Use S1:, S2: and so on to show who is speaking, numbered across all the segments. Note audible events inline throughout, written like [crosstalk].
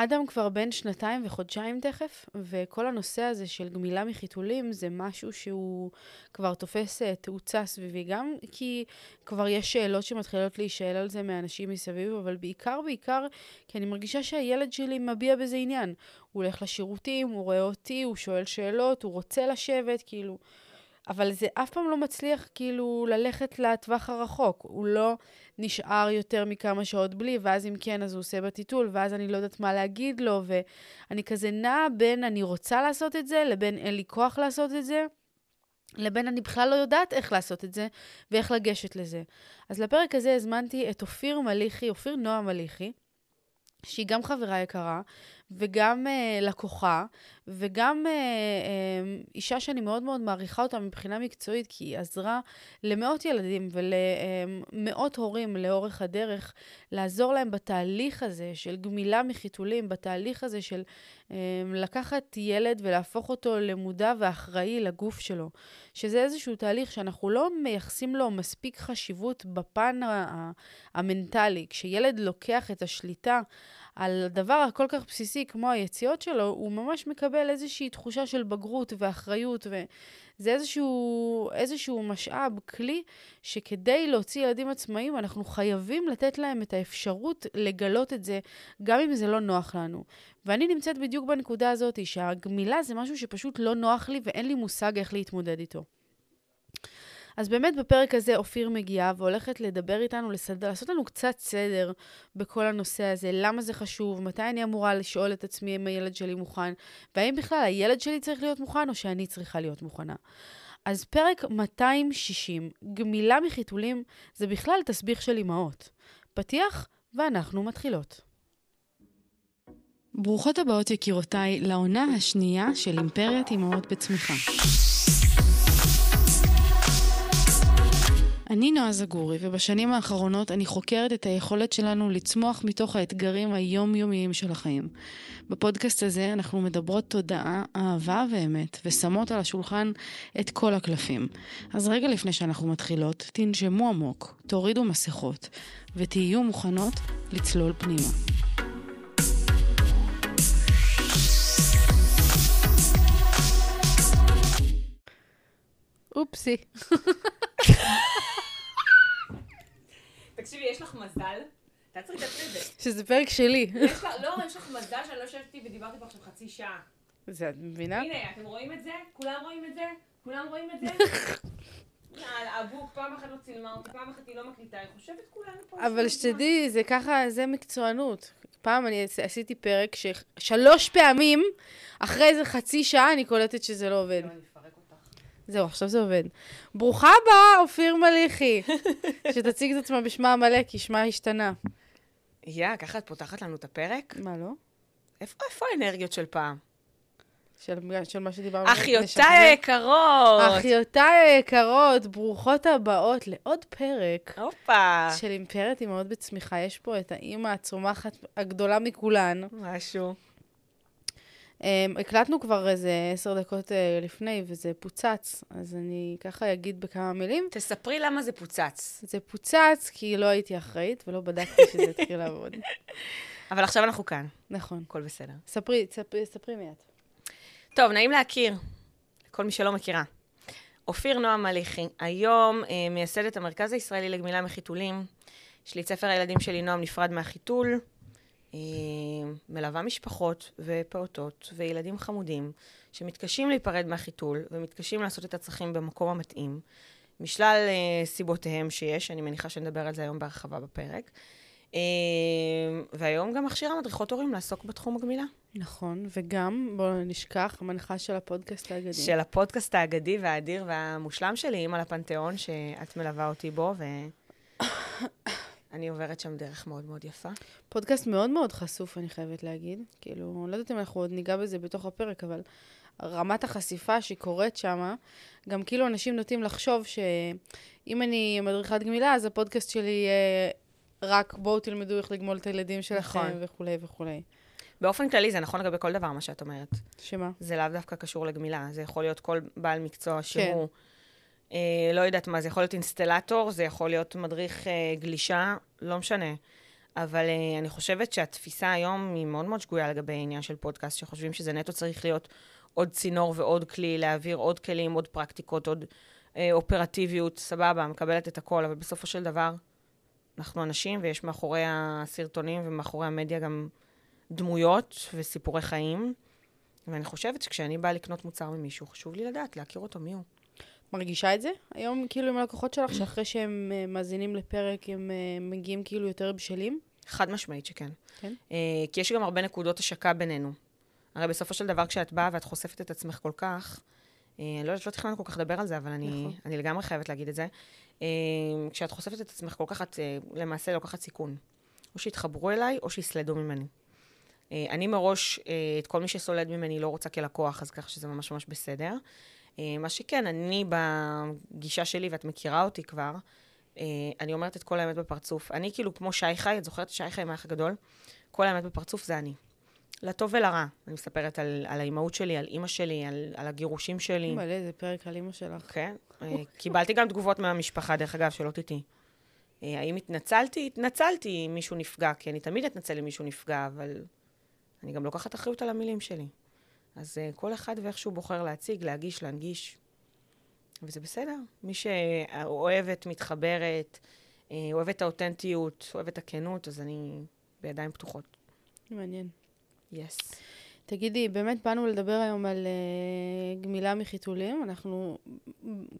S1: אדם כבר בן שנתיים וחודשיים תכף, וכל הנושא הזה של גמילה מחיתולים זה משהו שהוא כבר תופס אה, תאוצה סביבי, גם כי כבר יש שאלות שמתחילות להישאל על זה מאנשים מסביב, אבל בעיקר, בעיקר, כי אני מרגישה שהילד שלי מביע בזה עניין. הוא הולך לשירותים, הוא רואה אותי, הוא שואל שאלות, הוא רוצה לשבת, כאילו... אבל זה אף פעם לא מצליח כאילו ללכת לטווח הרחוק. הוא לא נשאר יותר מכמה שעות בלי, ואז אם כן, אז הוא עושה בטיטול, ואז אני לא יודעת מה להגיד לו, ואני כזה נעה בין אני רוצה לעשות את זה, לבין אין לי כוח לעשות את זה. לבין אני בכלל לא יודעת איך לעשות את זה ואיך לגשת לזה. אז לפרק הזה הזמנתי את אופיר מליחי, אופיר נועה מליחי, שהיא גם חברה יקרה, וגם uh, לקוחה, וגם uh, uh, אישה שאני מאוד מאוד מעריכה אותה מבחינה מקצועית, כי היא עזרה למאות ילדים ולמאות הורים לאורך הדרך, לעזור להם בתהליך הזה של גמילה מחיתולים, בתהליך הזה של um, לקחת ילד ולהפוך אותו למודע ואחראי לגוף שלו, שזה איזשהו תהליך שאנחנו לא מייחסים לו מספיק חשיבות בפן המנטלי. כשילד לוקח את השליטה על הדבר הכל כך בסיסי כמו היציאות שלו, הוא ממש מקבל איזושהי תחושה של בגרות ואחריות, וזה איזשהו, איזשהו משאב, כלי, שכדי להוציא ילדים עצמאיים, אנחנו חייבים לתת להם את האפשרות לגלות את זה, גם אם זה לא נוח לנו. ואני נמצאת בדיוק בנקודה הזאת, שהגמילה זה משהו שפשוט לא נוח לי ואין לי מושג איך להתמודד איתו. אז באמת בפרק הזה אופיר מגיעה והולכת לדבר איתנו, לסד... לעשות לנו קצת סדר בכל הנושא הזה, למה זה חשוב, מתי אני אמורה לשאול את עצמי אם הילד שלי מוכן, והאם בכלל הילד שלי צריך להיות מוכן או שאני צריכה להיות מוכנה. אז פרק 260, גמילה מחיתולים, זה בכלל תסביך של אמהות. פתיח, ואנחנו מתחילות. ברוכות הבאות יקירותיי לעונה השנייה של אימפריית אמהות בצמיחה. אני נועה זגורי, ובשנים האחרונות אני חוקרת את היכולת שלנו לצמוח מתוך האתגרים היומיומיים של החיים. בפודקאסט הזה אנחנו מדברות תודעה, אהבה ואמת, ושמות על השולחן את כל הקלפים. אז רגע לפני שאנחנו מתחילות, תנשמו עמוק, תורידו מסכות, ותהיו מוכנות לצלול פנימה. אופסי. [laughs]
S2: תקשיבי, יש לך מזל. תעצרי, תעצרי את זה.
S1: שזה פרק שלי.
S2: יש לא, יש לך מזל שאני לא יושבת איתי ודיברתי פה עכשיו חצי שעה.
S1: זה, את מבינה?
S2: הנה, אתם רואים את זה? כולם רואים את זה? כולם רואים את זה? [laughs] יאללה, אבוק, פעם אחת לא צילמה אותי, פעם אחת היא לא מקליטה, היא חושבת כולנו פה.
S1: אבל שתדעי, זה ככה, זה מקצוענות. פעם אני עשיתי פרק ששלוש פעמים, אחרי איזה חצי שעה, אני קולטת שזה לא עובד. זהו, עכשיו זה עובד. ברוכה הבאה, אופיר מליחי. [laughs] שתציג את עצמה בשמה המלא, כי שמה השתנה.
S2: יא, ככה את פותחת לנו את הפרק?
S1: מה, לא?
S2: איפה, איפה האנרגיות של פעם?
S1: של, של מה שדיברנו.
S2: אחיותיי היקרות!
S1: אחיותיי היקרות, ברוכות הבאות לעוד פרק.
S2: הופה.
S1: של אימפרית אימהות בצמיחה. יש פה את האימא הצומחת הגדולה מכולן.
S2: משהו.
S1: Um, הקלטנו כבר איזה עשר דקות uh, לפני, וזה פוצץ, אז אני ככה אגיד בכמה מילים.
S2: תספרי למה זה פוצץ.
S1: זה פוצץ כי לא הייתי אחראית ולא בדקתי שזה יתחיל לעבוד. [laughs]
S2: אבל עכשיו אנחנו כאן.
S1: נכון.
S2: הכל בסדר.
S1: ספרי, ספרי, ספרי מיד.
S2: טוב, נעים להכיר, לכל מי שלא מכירה. אופיר נועם מליחי, היום אה, מייסדת המרכז הישראלי לגמילה מחיתולים. יש לי את ספר הילדים שלי, נועם נפרד מהחיתול. אה, מלווה משפחות ופעוטות וילדים חמודים שמתקשים להיפרד מהחיתול ומתקשים לעשות את הצרכים במקום המתאים, משלל אה, סיבותיהם שיש, אני מניחה שנדבר על זה היום בהרחבה בפרק. אה, והיום גם מכשירה מדריכות הורים לעסוק בתחום הגמילה.
S1: נכון, וגם, בואו נשכח, המנחה של הפודקאסט האגדי.
S2: של הפודקאסט האגדי והאדיר והמושלם שלי, אימא לפנתיאון, שאת מלווה אותי בו, ו... אני עוברת שם דרך מאוד מאוד יפה.
S1: פודקאסט מאוד מאוד חשוף, אני חייבת להגיד. כאילו, לא יודעת אם אנחנו עוד ניגע בזה בתוך הפרק, אבל רמת החשיפה שקורית שם, גם כאילו אנשים נוטים לחשוב שאם אני מדריכת גמילה, אז הפודקאסט שלי יהיה רק בואו תלמדו איך לגמול את הילדים שלכם
S2: נכון.
S1: וכולי וכולי.
S2: באופן כללי, זה נכון לגבי כל דבר, מה שאת אומרת.
S1: שמה?
S2: זה לאו דווקא קשור לגמילה, זה יכול להיות כל בעל מקצוע שהוא... אה, לא יודעת מה, זה יכול להיות אינסטלטור, זה יכול להיות מדריך אה, גלישה, לא משנה. אבל uh, אני חושבת שהתפיסה היום היא מאוד מאוד שגויה לגבי העניין של פודקאסט, שחושבים שזה נטו צריך להיות עוד צינור ועוד כלי, להעביר עוד כלים, עוד פרקטיקות, עוד uh, אופרטיביות, סבבה, מקבלת את הכל, אבל בסופו של דבר, אנחנו אנשים, ויש מאחורי הסרטונים ומאחורי המדיה גם דמויות וסיפורי חיים. ואני חושבת שכשאני באה לקנות מוצר ממישהו, חשוב לי לדעת, להכיר אותו מי הוא.
S1: מרגישה את זה היום, כאילו, עם הלקוחות שלך, שאחרי שהם uh, מאזינים לפרק, הם uh, מגיעים כאילו יותר בשלים?
S2: חד משמעית שכן.
S1: כן?
S2: Uh, כי יש גם הרבה נקודות השקה בינינו. הרי בסופו של דבר, כשאת באה ואת חושפת את עצמך כל כך, אני לא יודעת, לא תכננו כל כך לדבר על זה, אבל אני,
S1: נכון.
S2: אני לגמרי חייבת להגיד את זה. כשאת חושפת את עצמך כל כך, את למעשה לוקחת סיכון. או שיתחברו אליי, או שיסלדו ממני. אני מראש, את כל מי שסולד ממני לא רוצה כלקוח, אז ככה שזה ממש ממש בסדר. Uh, מה שכן, אני בגישה שלי, ואת מכירה אותי כבר, uh, אני אומרת את כל האמת בפרצוף. אני כאילו כמו שי חי, את זוכרת שי חי עם האח הגדול? כל האמת בפרצוף זה אני. לטוב ולרע. אני מספרת על, על האימהות שלי, על אימא שלי, על, על הגירושים שלי.
S1: מלא, זה פרק על אימא שלך.
S2: כן. אה, קיבלתי גם תגובות מהמשפחה, דרך אגב, שלא תטעי. אה, האם התנצלתי? התנצלתי אם מישהו נפגע, כי אני תמיד אתנצל אם מישהו נפגע, אבל אני גם לוקחת אחריות על המילים שלי. אז uh, כל אחד ואיך שהוא בוחר להציג, להגיש, להנגיש. וזה בסדר. מי שאוהבת, מתחברת, אה, אוהבת את האותנטיות, אוהבת את הכנות, אז אני בידיים פתוחות.
S1: מעניין.
S2: יס. Yes.
S1: תגידי, באמת באנו לדבר היום על uh, גמילה מחיתולים. אנחנו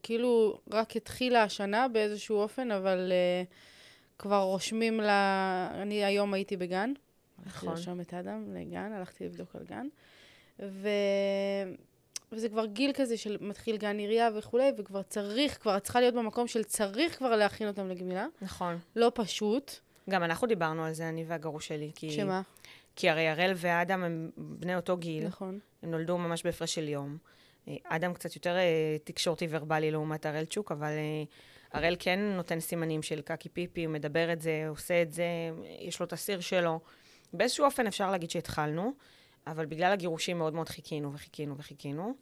S1: כאילו רק התחילה השנה באיזשהו אופן, אבל uh, כבר רושמים לה... אני היום הייתי בגן.
S2: נכון.
S1: הלכתי לרשום את אדם לגן, הלכתי לבדוק על גן. ו... וזה כבר גיל כזה של מתחיל גן עירייה וכולי, וכבר צריך, כבר את צריכה להיות במקום של צריך כבר להכין אותם לגמילה.
S2: נכון.
S1: לא פשוט.
S2: גם אנחנו דיברנו על זה, אני והגרוש שלי. כי...
S1: שמה?
S2: כי הרי הראל ואדם הם בני אותו גיל.
S1: נכון.
S2: הם נולדו ממש בהפרש של יום. אה, אדם קצת יותר אה, תקשורתי ורבלי לעומת הראל צ'וק, אבל אה, הראל כן נותן סימנים של קקי פיפי, הוא מדבר את זה, עושה את זה, יש לו את הסיר שלו. באיזשהו אופן אפשר להגיד שהתחלנו, אבל בגלל הגירושים מאוד מאוד חיכינו וחיכינו וחיכינו.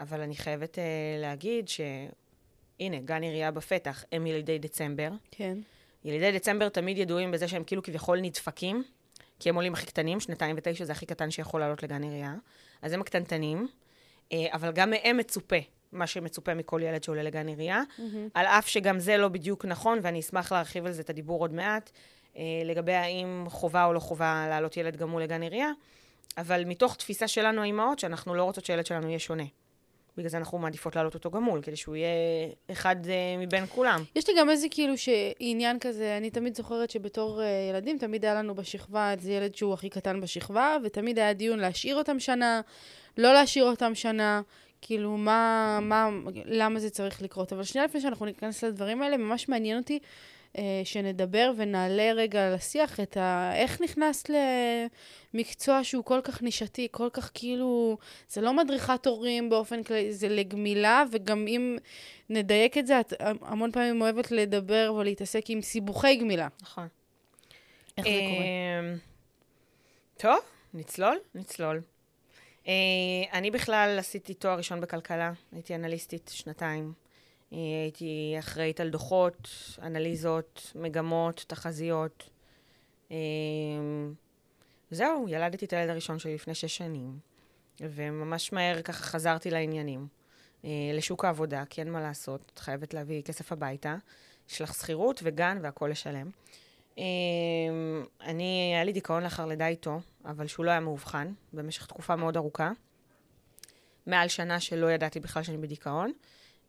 S2: אבל אני חייבת להגיד שהנה, גן עירייה בפתח, הם ילידי דצמבר.
S1: כן.
S2: ילידי דצמבר תמיד ידועים בזה שהם כאילו כביכול נדפקים, כי הם עולים הכי קטנים, שנתיים ותשע זה הכי קטן שיכול לעלות לגן עירייה. אז הם הקטנטנים, אבל גם מהם מצופה מה שמצופה מכל ילד שעולה לגן עירייה, mm-hmm. על אף שגם זה לא בדיוק נכון, ואני אשמח להרחיב על זה את הדיבור עוד מעט, לגבי האם חובה או לא חובה לעלות ילד גמול לגן עירייה, אבל מתוך תפיסה שלנו, האימהות, שאנחנו לא רוצות שילד שלנו יהיה שונה. בגלל זה אנחנו מעדיפות להעלות אותו גמול, כדי שהוא יהיה אחד uh, מבין כולם.
S1: יש לי גם איזה כאילו שעניין כזה, אני תמיד זוכרת שבתור uh, ילדים, תמיד היה לנו בשכבה איזה ילד שהוא הכי קטן בשכבה, ותמיד היה דיון להשאיר אותם שנה, לא להשאיר אותם שנה, כאילו מה, מה, למה זה צריך לקרות. אבל שנייה לפני שאנחנו ניכנס לדברים האלה, ממש מעניין אותי שנדבר ונעלה רגע לשיח את ה... איך נכנסת למקצוע שהוא כל כך נישתי, כל כך כאילו... זה לא מדריכת הורים באופן כללי, זה לגמילה, וגם אם נדייק את זה, את המון פעמים אוהבת לדבר ולהתעסק עם סיבוכי גמילה.
S2: נכון.
S1: איך זה קורה?
S2: טוב, נצלול? נצלול. Uh, אני בכלל עשיתי תואר ראשון בכלכלה, הייתי אנליסטית שנתיים. Uh, הייתי אחראית על דוחות, אנליזות, מגמות, תחזיות. Uh, זהו, ילדתי את הילד הראשון שלי לפני שש שנים, וממש מהר ככה חזרתי לעניינים, uh, לשוק העבודה, כי אין מה לעשות, את חייבת להביא כסף הביתה, יש לך שכירות וגן והכול לשלם. אני, היה לי דיכאון לאחר לידה איתו, אבל שהוא לא היה מאובחן, במשך תקופה מאוד ארוכה. מעל שנה שלא ידעתי בכלל שאני בדיכאון.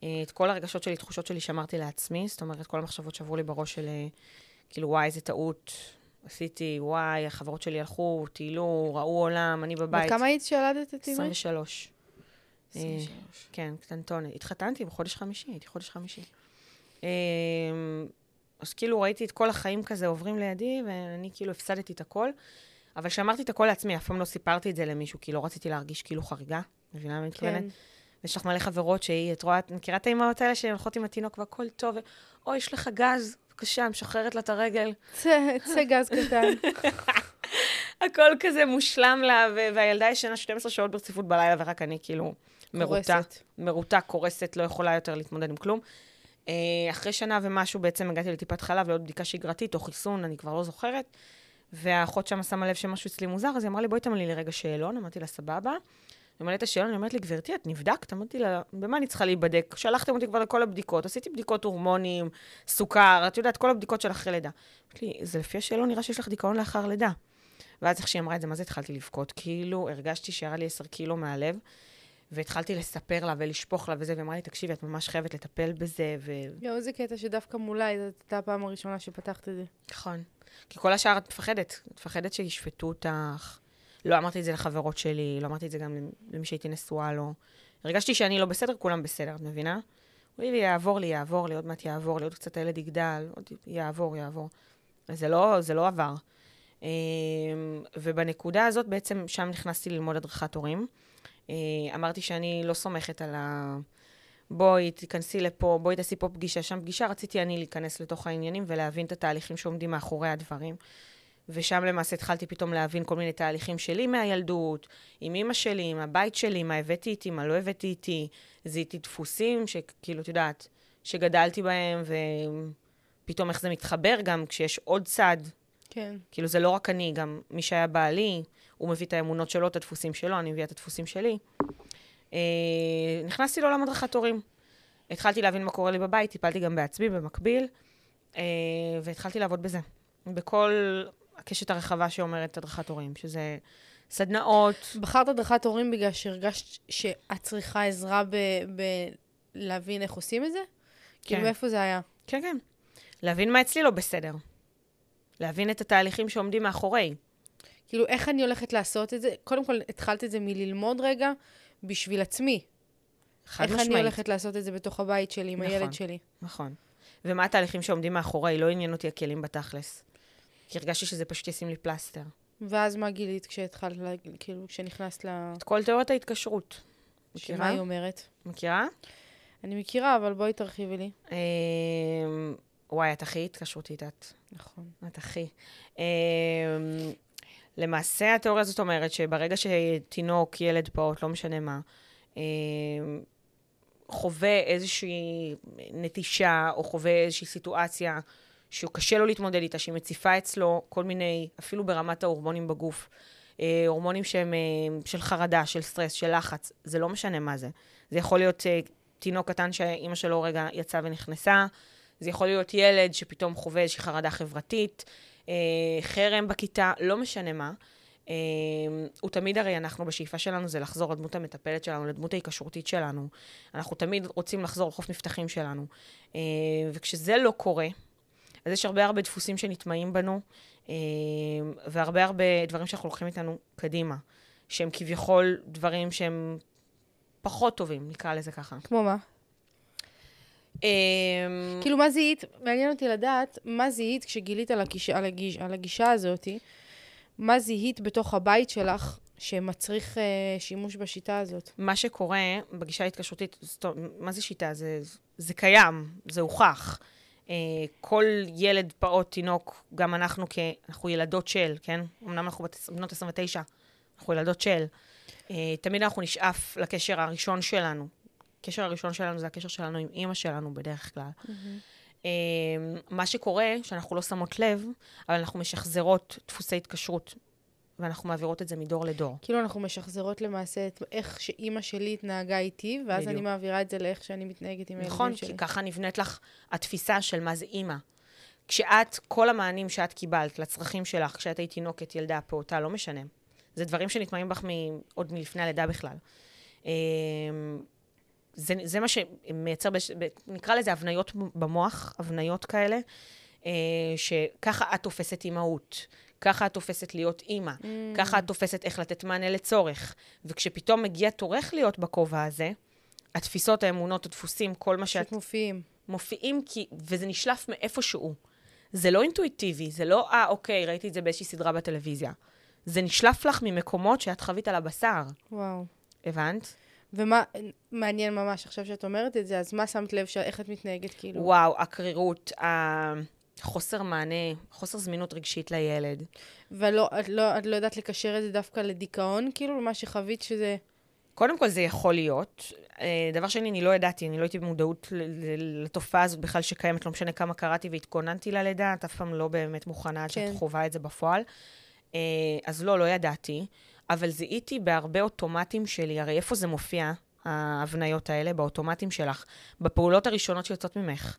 S2: Uh, את כל הרגשות שלי, תחושות שלי, שמרתי לעצמי, זאת אומרת, כל המחשבות שעברו לי בראש של, uh, כאילו, וואי, איזה טעות עשיתי, וואי, החברות שלי הלכו, טיילו, ראו עולם, אני בבית.
S1: וכמה היית שילדת את אימא?
S2: 23.
S1: 23.
S2: כן, קטנטונת. התחתנתי בחודש חמישי, הייתי חודש חמישי. אה, אז כאילו ראיתי את כל החיים כזה עוברים לידי, ואני כאילו הפסדתי את הכל. אבל שמרתי את הכל לעצמי, אף פעם לא סיפרתי את זה למישהו, כי לא רציתי להרגיש כאילו חריגה. מבינה מה אני מתכוונת?
S1: כן.
S2: יש לך מלא חברות שהיא, את רואה, את מכירה את האימהות האלה שהן הולכות עם התינוק והכל טוב, אוי, יש לך גז, בבקשה, משחררת לה את הרגל.
S1: צא, צא גז קטן. [laughs]
S2: הכל כזה מושלם לה, והילדה ישנה 12 שעות ברציפות בלילה, ורק אני כאילו מרוטה. מרוטה, קורסת, לא יכולה יותר להתמודד עם כלום. אה, אחרי שנה ומשהו בעצם הגעתי לטיפת חלב, לעוד בדיקה שגרתית או חיסון, אני כבר לא זוכרת. והאחות שם שמה לב שמשהו אצלי מוזר, אז היא אמרה לי, בואי תמלאי לי רגע שאלון. אמרתי לה, סבבה. אני מלאת את השאלון, היא אומרת לי, גברתי, את נבדקת? אמרתי לה, במה אני צריכה להיבדק? שלחתם אותי כבר לכל הבדיקות, עשיתי בדיקות הורמונים, סוכר, את יודעת, כל הבדיקות של אחרי לידה. אמרתי לי, זה לפי השאלון נראה שיש לך דיכאון לאחר לידה. ואז איך שהיא אמרה את זה, מה זה התחלתי לבכות? כאילו, הרגשתי שירה לי עשר קילו מהלב, והתחלתי לספר לה ולשפוך לה וזה, והיא אמרה לי, תקשיבי, את ממש חייבת לטפל בזה, ו...
S1: יואו, איזה קטע שדווקא מולי, זאת הייתה הפעם הראשונה שפתחת את זה.
S2: נכון. כי כל השאר את מפחדת. את מפחדת שישפטו אותך. לא אמרתי את זה לחברות שלי, לא אמרתי את זה גם למי שהייתי נשואה לו. הרגשתי שאני לא בסדר, כולם בסדר, את מבינה? אומרים לי, יעבור לי, יעבור לי, עוד מעט יעבור לי, עוד קצת הילד יגדל, עוד יעבור, יעבור. זה לא, זה לא עבר. אמ, ובנקודה הזאת, בעצם שם נכנסתי ללמוד הדרכת הורים. אה, אמרתי שאני לא סומכת על ה... בואי, תיכנסי לפה, בואי תעשי פה פגישה, שם פגישה. רציתי אני להיכנס לתוך העניינים ולהבין את התהליכים שעומדים מאחורי הדברים. ושם למעשה התחלתי פתאום להבין כל מיני תהליכים שלי מהילדות, עם אימא שלי, עם הבית שלי, מה הבאתי איתי, מה לא הבאתי איתי. זיהיתי דפוסים שכאילו, את יודעת, שגדלתי בהם, ופתאום איך זה מתחבר גם כשיש עוד צד.
S1: כן.
S2: כאילו, זה לא רק אני, גם מי שהיה בעלי, הוא מביא את האמונות שלו, את הדפוסים שלו, אני מביאה את הדפוסים שלי. אה, נכנסתי לעולם הדרכת הורים. התחלתי להבין מה קורה לי בבית, טיפלתי גם בעצמי במקביל, אה, והתחלתי לעבוד בזה. בכל הקשת הרחבה שאומרת הדרכת הורים, שזה סדנאות.
S1: בחרת הדרכת הורים בגלל שהרגשת שאת צריכה עזרה בלהבין איך עושים את זה? כן. כאילו, איפה זה היה?
S2: כן, כן. להבין מה אצלי לא בסדר. להבין את התהליכים שעומדים מאחורי.
S1: כאילו, איך אני הולכת לעשות את זה? קודם כל, התחלת את זה מללמוד רגע בשביל עצמי.
S2: חד
S1: איך
S2: משמעית.
S1: אני הולכת לעשות את זה בתוך הבית שלי, עם
S2: נכון.
S1: הילד שלי.
S2: נכון. ומה התהליכים שעומדים מאחורי? לא עניין אותי הכלים בתכלס. כי הרגשתי שזה פשוט ישים לי פלסטר.
S1: ואז מה גילית כשהתחלת, כאילו, כשנכנסת ל...
S2: את כל תיאוריית ההתקשרות.
S1: שמה
S2: מכירה?
S1: היא אומרת?
S2: מכירה?
S1: אני מכירה, אבל בואי תרחיבי לי.
S2: אה, וואי, את הכי התקשרותית, את.
S1: נכון.
S2: את הכי. אה, למעשה, התיאוריה הזאת אומרת שברגע שתינוק, ילד, פעוט, לא משנה מה, אה, חווה איזושהי נטישה, או חווה איזושהי סיטואציה שהוא קשה לו להתמודד איתה, שהיא מציפה אצלו כל מיני, אפילו ברמת ההורמונים בגוף, אה, הורמונים שהם אה, של חרדה, של סטרס, של לחץ, זה לא משנה מה זה. זה יכול להיות אה, תינוק קטן שאימא שלו רגע יצאה ונכנסה, זה יכול להיות ילד שפתאום חווה איזושהי חרדה חברתית, אה, חרם בכיתה, לא משנה מה. אה, הוא תמיד, הרי אנחנו, בשאיפה שלנו זה לחזור לדמות המטפלת שלנו, לדמות ההיקשרותית שלנו. אנחנו תמיד רוצים לחזור לחוף מבטחים שלנו. אה, וכשזה לא קורה, אז יש הרבה הרבה דפוסים שנטמעים בנו, אה, והרבה הרבה דברים שאנחנו לוקחים איתנו קדימה, שהם כביכול דברים שהם פחות טובים, נקרא לזה ככה.
S1: כמו מה?
S2: אה,
S1: כאילו, מה זיהית? מעניין אותי לדעת, מה זיהית כשגילית על הגישה, על הגיש, על הגישה הזאתי? מה זיהית בתוך הבית שלך שמצריך אה, שימוש בשיטה הזאת?
S2: מה שקורה בגישה ההתקשרותית, מה זה שיטה? זה, זה קיים, זה הוכח. אה, כל ילד, פעוט, תינוק, גם אנחנו, כ... אנחנו ילדות של, כן? אמנם אנחנו בת, בנות 29, אנחנו ילדות של. אה, תמיד אנחנו נשאף לקשר הראשון שלנו. הקשר הראשון שלנו זה הקשר שלנו עם אימא שלנו בדרך כלל. אה, מה שקורה, שאנחנו לא שמות לב, אבל אנחנו משחזרות דפוסי התקשרות, ואנחנו מעבירות את זה מדור לדור.
S1: כאילו, אנחנו משחזרות למעשה את איך שאימא שלי התנהגה איתי, ואז
S2: בדיוק.
S1: אני מעבירה את זה לאיך שאני מתנהגת עם
S2: נכון,
S1: הילדים שלי.
S2: כי ככה נבנית לך התפיסה של מה זה אימא. כשאת, כל המענים שאת קיבלת לצרכים שלך, כשאת היית תינוקת, ילדה, פעוטה, לא משנה. זה דברים שנטמעים בך מ- עוד מלפני הלידה בכלל. אמ, זה, זה מה שמייצר, בש... נקרא לזה הבניות במוח, הבניות כאלה, אה, שככה את תופסת אימהות, ככה את תופסת להיות אימא,
S1: Mm.
S2: ככה את תופסת איך לתת מענה לצורך. וכשפתאום מגיע תורך להיות בכובע הזה, התפיסות, האמונות, הדפוסים, כל מה שאת
S1: פשוט מופיעים.
S2: מופיעים, כי, וזה נשלף מאיפשהו. זה לא אינטואיטיבי, זה לא, אה, אוקיי, ראיתי את זה באיזושהי סדרה בטלוויזיה. זה נשלף לך ממקומות שאת חווית על הבשר,
S1: וואו.
S2: הבנת?
S1: ומה, מעניין ממש, עכשיו שאת אומרת את זה, אז מה שמת לב, ש... איך את מתנהגת, כאילו?
S2: וואו, הקרירות, החוסר מענה, חוסר זמינות רגשית לילד.
S1: ולא, את לא, את לא יודעת לקשר את זה דווקא לדיכאון, כאילו, למה שחווית שזה...
S2: קודם כל זה יכול להיות. אה, דבר שני, אני לא ידעתי, אני לא הייתי במודעות לתופעה הזאת בכלל שקיימת, לא משנה כמה קראתי והתכוננתי ללידה, את אף פעם לא באמת מוכנה עד
S1: כן.
S2: שאת חווה את זה בפועל. אה, אז לא, לא ידעתי, אבל זיהיתי בהרבה אוטומטים שלי, הרי איפה זה מופיע, ההבניות האלה? באוטומטים שלך, בפעולות הראשונות שיוצאות ממך,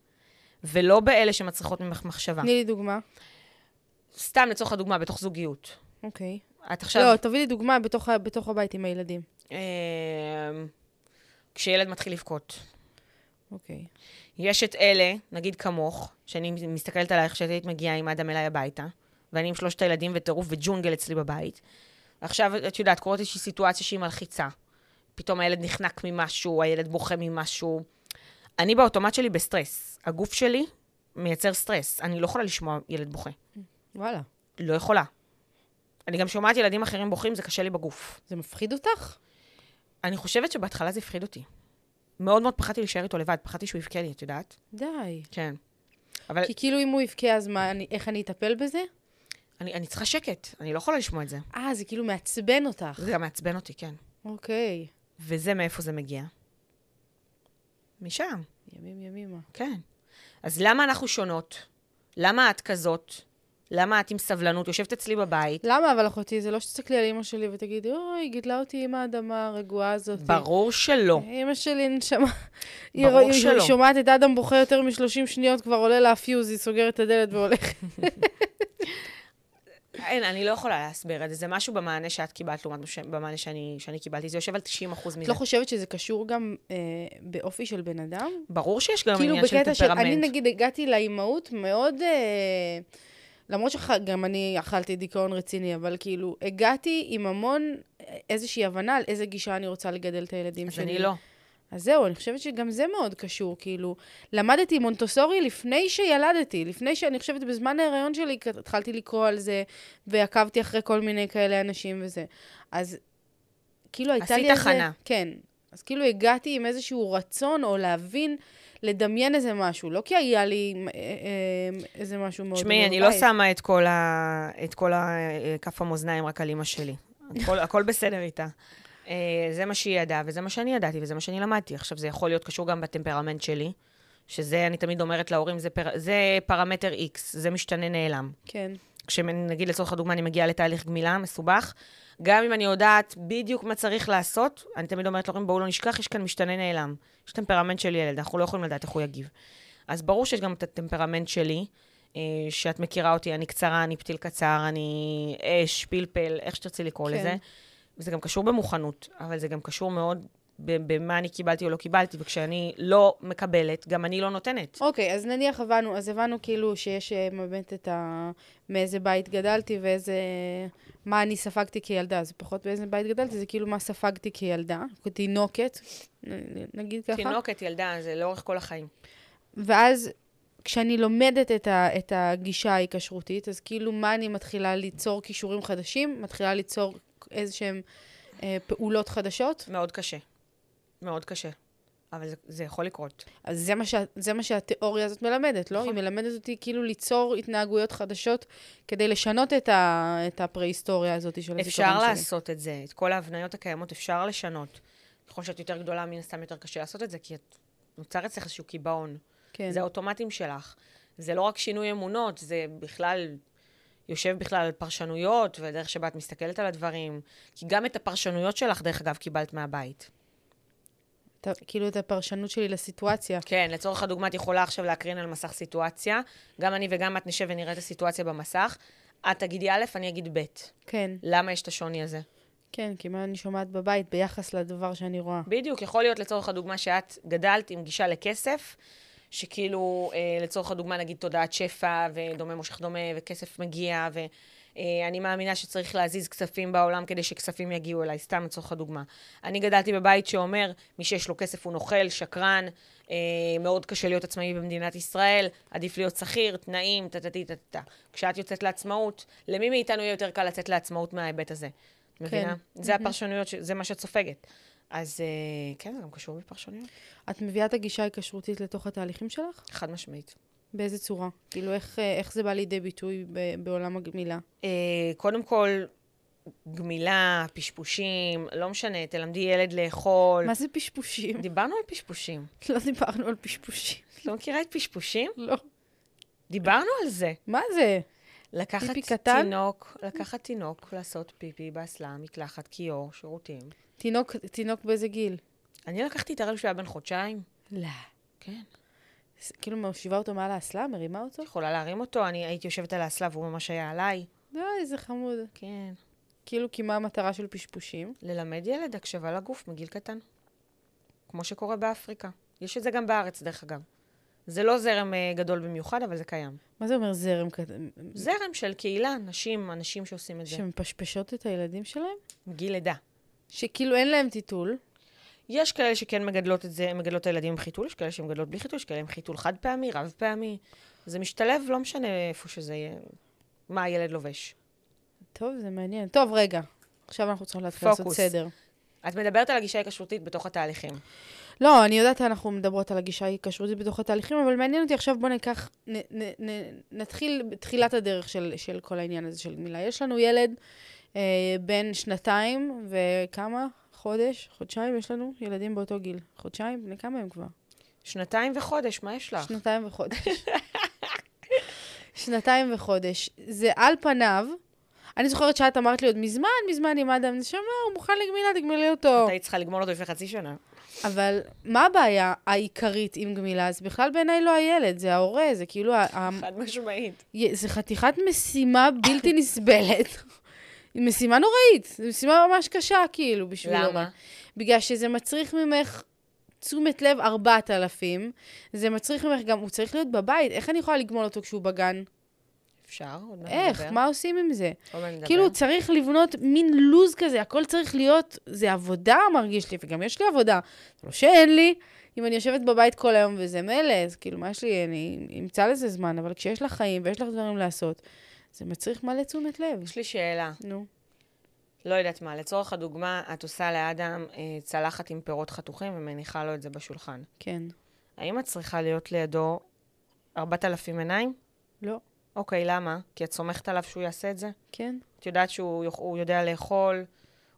S2: ולא באלה שמצריכות ממך מחשבה.
S1: תני לי דוגמה.
S2: סתם לצורך הדוגמה, בתוך זוגיות.
S1: אוקיי.
S2: את עכשיו...
S1: לא, תביא לי דוגמה בתוך בתוך הבית עם הילדים.
S2: אה, כשילד מתחיל לבכות.
S1: אוקיי.
S2: יש את אלה, נגיד כמוך, שאני מסתכלת עלייך כשאת היית מגיעה עם אדם אליי הביתה, ואני עם שלושת הילדים וטירוף וג'ונגל אצלי בבית. עכשיו, את יודעת, קורית איזושהי סיטואציה שהיא מלחיצה. פתאום הילד נחנק ממשהו, הילד בוכה ממשהו. אני באוטומט שלי בסטרס. הגוף שלי מייצר סטרס. אני לא יכולה לשמוע ילד בוכה.
S1: וואלה.
S2: לא יכולה. אני גם שומעת ילדים אחרים בוכים, זה קשה לי בגוף.
S1: זה מפחיד אותך?
S2: אני חושבת שבהתחלה זה הפחיד אותי. מאוד מאוד פחדתי להישאר איתו לבד, פחדתי שהוא יבכה לי, את יודעת?
S1: די.
S2: כן. אבל
S1: כי כאילו אם הוא יבכה, אז מה, אני, איך אני אטפל בזה?
S2: אני, אני צריכה שקט, אני לא יכולה לשמוע את זה.
S1: אה, זה כאילו מעצבן אותך.
S2: זה גם מעצבן אותי, כן.
S1: אוקיי.
S2: וזה מאיפה זה מגיע? משם,
S1: ימים ימימה.
S2: כן. אז למה אנחנו שונות? למה את כזאת? למה את עם סבלנות? יושבת אצלי בבית.
S1: למה אבל אחותי? זה לא שתסתכלי על אימא שלי ותגידי, אוי, היא גידלה אותי עם האדמה הרגועה הזאת.
S2: ברור שלא.
S1: אימא שלי נשמה. היא
S2: ברור
S1: רואה-
S2: שלא.
S1: היא שומעת את אדם בוכה יותר מ-30 שניות, כבר עולה לה הפיוז, היא סוגרת את הדלת והולכת.
S2: אין, אני לא יכולה להסביר את זה. זה משהו במענה שאת קיבלת לעומת במענה שאני, שאני קיבלתי. זה יושב על 90%
S1: את
S2: מזה.
S1: לא חושבת שזה קשור גם אה, באופי של בן אדם?
S2: ברור שיש גם
S1: כאילו
S2: עניין של
S1: בקטע של,
S2: טמפרמנט.
S1: אני נגיד הגעתי לאימהות מאוד, אה, למרות שגם אני אכלתי דיכאון רציני, אבל כאילו הגעתי עם המון אה, איזושהי הבנה על איזה גישה אני רוצה לגדל את הילדים
S2: אז
S1: שלי.
S2: אני לא.
S1: אז זהו, אני חושבת שגם זה מאוד קשור, כאילו, למדתי מונטוסורי לפני שילדתי, לפני שאני חושבת בזמן ההיריון שלי התחלתי לקרוא על זה, ועקבתי אחרי כל מיני כאלה אנשים וזה. אז כאילו הייתה לי
S2: עשית
S1: איזה...
S2: הכנה.
S1: כן. אז כאילו הגעתי עם איזשהו רצון או להבין, לדמיין איזה משהו, לא כי היה לי אה, אה, איזה משהו מאוד...
S2: תשמעי, אני. לא שמה את כל, ה... את כל ה... כף המאזניים רק על אימא שלי. הכל, הכל בסדר איתה. אה, זה מה שהיא ידעה, וזה מה שאני ידעתי, וזה מה שאני למדתי. עכשיו, זה יכול להיות קשור גם בטמפרמנט שלי, שזה, אני תמיד אומרת להורים, זה, פר... זה פרמטר X, זה משתנה נעלם.
S1: כן.
S2: כשנגיד, לצורך הדוגמה, אני מגיעה לתהליך גמילה מסובך, גם אם אני יודעת בדיוק מה צריך לעשות, אני תמיד אומרת להורים, בואו לא נשכח, יש כאן משתנה נעלם. יש טמפרמנט של ילד, אנחנו לא יכולים לדעת איך הוא יגיב. אז ברור שיש גם את הטמפרמנט שלי, אה, שאת מכירה אותי, אני קצרה, אני פתיל קצר, אני אש, פלפל, איך שתרצי לקרוא
S1: כן.
S2: לזה. וזה גם קשור במוכנות, אבל זה גם קשור מאוד במה אני קיבלתי או לא קיבלתי, וכשאני לא מקבלת, גם אני לא נותנת.
S1: אוקיי, אז נניח הבנו, אז הבנו כאילו שיש אה, באמת את ה... מאיזה בית גדלתי ואיזה... מה אני ספגתי כילדה. זה פחות באיזה בית גדלתי, זה כאילו מה ספגתי כילדה, כתינוקת, נגיד ככה.
S2: תינוקת, ילדה, זה לאורך כל החיים.
S1: ואז כשאני לומדת את, ה, את הגישה ההיקשרותית, אז כאילו מה אני מתחילה ליצור כישורים חדשים? מתחילה ליצור איזה שהן אה, פעולות חדשות?
S2: מאוד קשה. מאוד קשה. אבל זה, זה יכול לקרות.
S1: אז זה מה, שה, זה מה שהתיאוריה הזאת מלמדת, לא?
S2: נכון.
S1: היא מלמדת אותי כאילו ליצור התנהגויות חדשות כדי לשנות את, ה, את הפרה-היסטוריה הזאת של הזיכרון שלי.
S2: אפשר לעשות את זה. את כל ההבניות הקיימות אפשר לשנות. ככל שאת יותר גדולה, מן הסתם יותר קשה לעשות את זה, כי את נוצר אצלך איזשהו קיבעון.
S1: כן.
S2: זה האוטומטים שלך. זה לא רק שינוי אמונות, זה בכלל יושב בכלל על פרשנויות, ודרך שבה את מסתכלת על הדברים. כי גם את הפרשנויות שלך, דרך אגב, קיבלת מהבית.
S1: ה- כאילו את הפרשנות שלי לסיטואציה.
S2: כן, לצורך הדוגמה, את יכולה עכשיו להקרין על מסך סיטואציה. גם אני וגם את נשב ונראה את הסיטואציה במסך. את תגידי א', אני אגיד ב'.
S1: כן,
S2: למה יש את השוני הזה?
S1: כן, כי מה אני שומעת בבית ביחס לדבר שאני רואה.
S2: בדיוק, יכול להיות לצורך הדוגמה שאת גדלת עם גישה לכסף, שכאילו, אה, לצורך הדוגמה, נגיד תודעת שפע, ודומה מושך דומה, וכסף מגיע, ואני מאמינה שצריך להזיז כספים בעולם כדי שכספים יגיעו אליי, סתם לצורך הדוגמה. אני גדלתי בבית שאומר, מי שיש לו כסף הוא נוכל, שקרן, אה, מאוד קשה להיות עצמאי במדינת ישראל, עדיף להיות שכיר, תנאים, טה-טה-טה-טה. כשאת יוצאת לעצמאות, למי מאיתנו יהיה יותר קל לצאת לעצמאות מההיבט הזה? את מבינה? זה הפרשנויות, ש- זה מה שאת סופגת. אז אה, כן, זה גם קשור בפרשנויות.
S1: את מביאה את הגישה ההיקשרותית לתוך התהליכים שלך?
S2: חד משמעית.
S1: באיזה צורה? כאילו, איך, אה, איך זה בא לידי ביטוי ב- בעולם הגמילה?
S2: אה, קודם כל, גמילה, פשפושים, לא משנה, תלמדי ילד לאכול.
S1: מה זה פשפושים?
S2: דיברנו על פשפושים. [laughs]
S1: לא דיברנו על פשפושים.
S2: את לא מכירה את פשפושים?
S1: לא.
S2: דיברנו על זה.
S1: מה זה?
S2: לקחת? תינוק, לקחת תינוק, לעשות פיפי באסלה, מקלחת, כיור, שירותים.
S1: תינוק, תינוק באיזה גיל?
S2: אני לקחתי את הרגל שהיה בן חודשיים.
S1: לא.
S2: כן.
S1: כאילו מושיבה אותו מעל האסלה, מרימה אותו?
S2: יכולה להרים אותו, אני הייתי יושבת על האסלה והוא ממש היה עליי.
S1: לא, איזה חמוד.
S2: כן.
S1: כאילו, כי מה המטרה של פשפושים?
S2: ללמד ילד הקשבה לגוף מגיל קטן. כמו שקורה באפריקה. יש את זה גם בארץ, דרך אגב. זה לא זרם אה, גדול במיוחד, אבל זה קיים.
S1: מה זה אומר זרם כזה?
S2: זרם של קהילה, נשים, אנשים שעושים את זה.
S1: שמפשפשות את הילדים שלהם?
S2: מגיל לידה.
S1: שכאילו אין להם טיטול.
S2: יש כאלה שכן מגדלות את זה, מגדלות את הילדים עם חיתול, יש כאלה שמגדלות בלי חיתול, יש כאלה עם חיתול חד פעמי, רב פעמי. זה משתלב, לא משנה איפה שזה יהיה, מה הילד לובש.
S1: טוב, זה מעניין. טוב, רגע. עכשיו אנחנו צריכים להתחיל לעשות
S2: פוקוס.
S1: סדר.
S2: את מדברת על הגישה ההיקשרותית בתוך התהליכים.
S1: לא, אני יודעת, אנחנו מדברות על הגישה ההיקשרותית בתוך התהליכים, אבל מעניין אותי עכשיו, בוא ניקח, נ, נ, נ, נתחיל בתחילת הדרך של, של כל העניין הזה של גמילה. יש לנו ילד בן שנתיים וכמה? חודש? חודשיים? יש לנו ילדים באותו גיל. חודשיים? בני כמה הם כבר?
S2: שנתיים וחודש, מה יש לך?
S1: שנתיים וחודש. [laughs] שנתיים וחודש. זה על פניו, אני זוכרת שאת אמרת לי עוד מזמן, מזמן עם אדם, נשמה, הוא מוכן לגמילה, תגמלי אותו.
S2: את היית צריכה לגמול אותו לפני חצי שנה.
S1: אבל מה הבעיה העיקרית עם גמילה? זה בכלל בעיניי לא הילד, זה ההורה, זה כאילו,
S2: חד משמעית.
S1: זה חתיכת משימה בלתי נסבלת. [laughs] משימה נוראית, זו משימה ממש קשה, כאילו, בשביל
S2: למה?
S1: הורה. בגלל שזה מצריך ממך תשומת לב 4,000, זה מצריך ממך גם, הוא צריך להיות בבית, איך אני יכולה לגמול אותו כשהוא בגן?
S2: אפשר, עוד מעט
S1: איך?
S2: נדבר.
S1: מה עושים עם זה? כאילו, צריך לבנות מין לוז כזה, הכל צריך להיות, זה עבודה מרגיש לי, וגם יש לי עבודה. לא שאין לי, אם אני יושבת בבית כל היום וזה מילא, אז כאילו, מה יש לי, אני אמצא לזה זמן, אבל כשיש לך חיים ויש לך דברים לעשות, זה מצריך מלא תשומת לב.
S2: יש לי שאלה.
S1: נו.
S2: לא יודעת מה, לצורך הדוגמה, את עושה לאדם אה, צלחת עם פירות חתוכים ומניחה לו את זה בשולחן.
S1: כן.
S2: האם את צריכה להיות לידו 4,000 עיניים?
S1: לא.
S2: אוקיי, למה? כי את סומכת עליו שהוא יעשה את זה?
S1: כן.
S2: את יודעת שהוא יודע לאכול.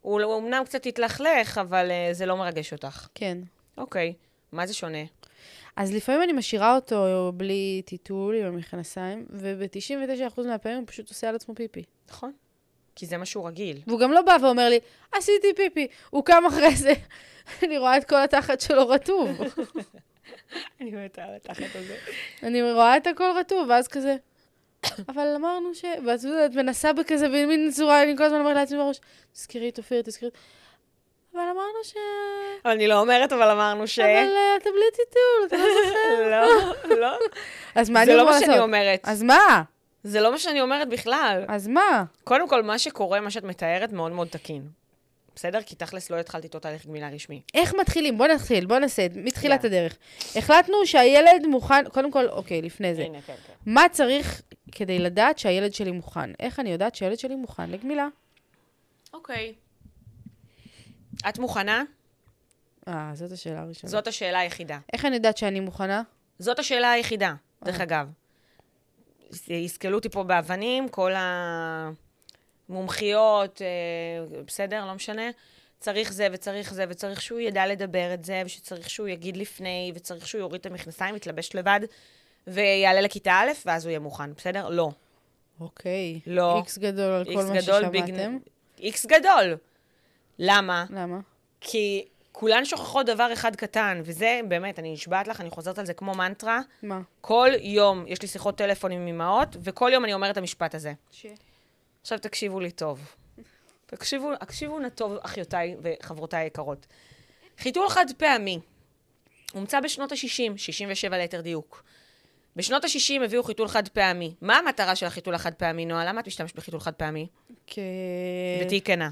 S2: הוא הוא אמנם קצת יתלכלך, אבל אה, זה לא מרגש אותך.
S1: כן.
S2: אוקיי, מה זה שונה?
S1: אז לפעמים אני משאירה אותו בלי טיטול עם המכנסיים, וב-99% מהפעמים הוא פשוט עושה על עצמו פיפי.
S2: נכון? כי זה מה שהוא רגיל.
S1: והוא גם לא בא ואומר לי, עשיתי פיפי. הוא קם אחרי זה, [laughs] אני רואה את כל התחת שלו רטוב. [laughs]
S2: אני מתה על התחת הזה.
S1: אני רואה את הכל רטוב, ואז כזה, [coughs] אבל אמרנו ש... ואת מנסה בכזה במין צורה, אני כל הזמן אומרת לעצמי בראש, תזכרי את אופיר, תזכרי את... אבל אמרנו ש...
S2: אבל אני לא אומרת, אבל אמרנו ש...
S1: אבל אה, אתה בלי טיטול, אתה לא זוכר.
S2: לא, לא.
S1: אז מה אני
S2: זה לא מה? שאני אומרת.
S1: אז מה?
S2: זה לא מה שאני אומרת בכלל.
S1: אז מה?
S2: קודם כל, מה שקורה, מה שאת מתארת, מאוד מאוד תקין. בסדר? כי תכלס לא התחלתי איתו תהליך גמילה רשמי.
S1: איך מתחילים? בוא נתחיל, בוא נעשה מתחילת
S2: יאללה.
S1: הדרך. החלטנו שהילד מוכן, קודם כל, אוקיי, לפני זה.
S2: הנה, כן, כן.
S1: מה צריך כדי לדעת שהילד שלי מוכן? איך אני יודעת שהילד שלי מוכן לגמילה?
S2: אוקיי. את מוכנה?
S1: אה, זאת השאלה הראשונה.
S2: זאת השאלה היחידה.
S1: איך אני יודעת שאני מוכנה?
S2: זאת השאלה היחידה, דרך
S1: אה.
S2: אגב. יסקלו אותי פה באבנים, כל המומחיות, אה, בסדר, לא משנה. צריך זה וצריך זה, וצריך שהוא ידע לדבר את זה, ושצריך שהוא יגיד לפני, וצריך שהוא יוריד את המכנסיים, יתלבש לבד, ויעלה לכיתה א', ואז הוא יהיה מוכן, בסדר? לא.
S1: אוקיי.
S2: לא.
S1: איקס גדול על כל מה. ששמעתם.
S2: איקס גדול. למה?
S1: למה?
S2: כי כולן שוכחות דבר אחד קטן, וזה, באמת, אני נשבעת לך, אני חוזרת על זה כמו מנטרה.
S1: מה?
S2: כל יום יש לי שיחות טלפון עם אמהות, וכל יום אני אומרת את המשפט הזה.
S1: ש...
S2: עכשיו תקשיבו לי טוב. תקשיבו, תקשיבו נא טוב, אחיותיי וחברותיי היקרות. חיתול חד פעמי הומצא בשנות ה-60, 67 ליתר דיוק. בשנות ה-60 הביאו חיתול חד פעמי. מה המטרה של החיתול החד פעמי, נועה? למה את משתמשת בחיתול חד פעמי?
S1: כ...
S2: ותהיי כנה.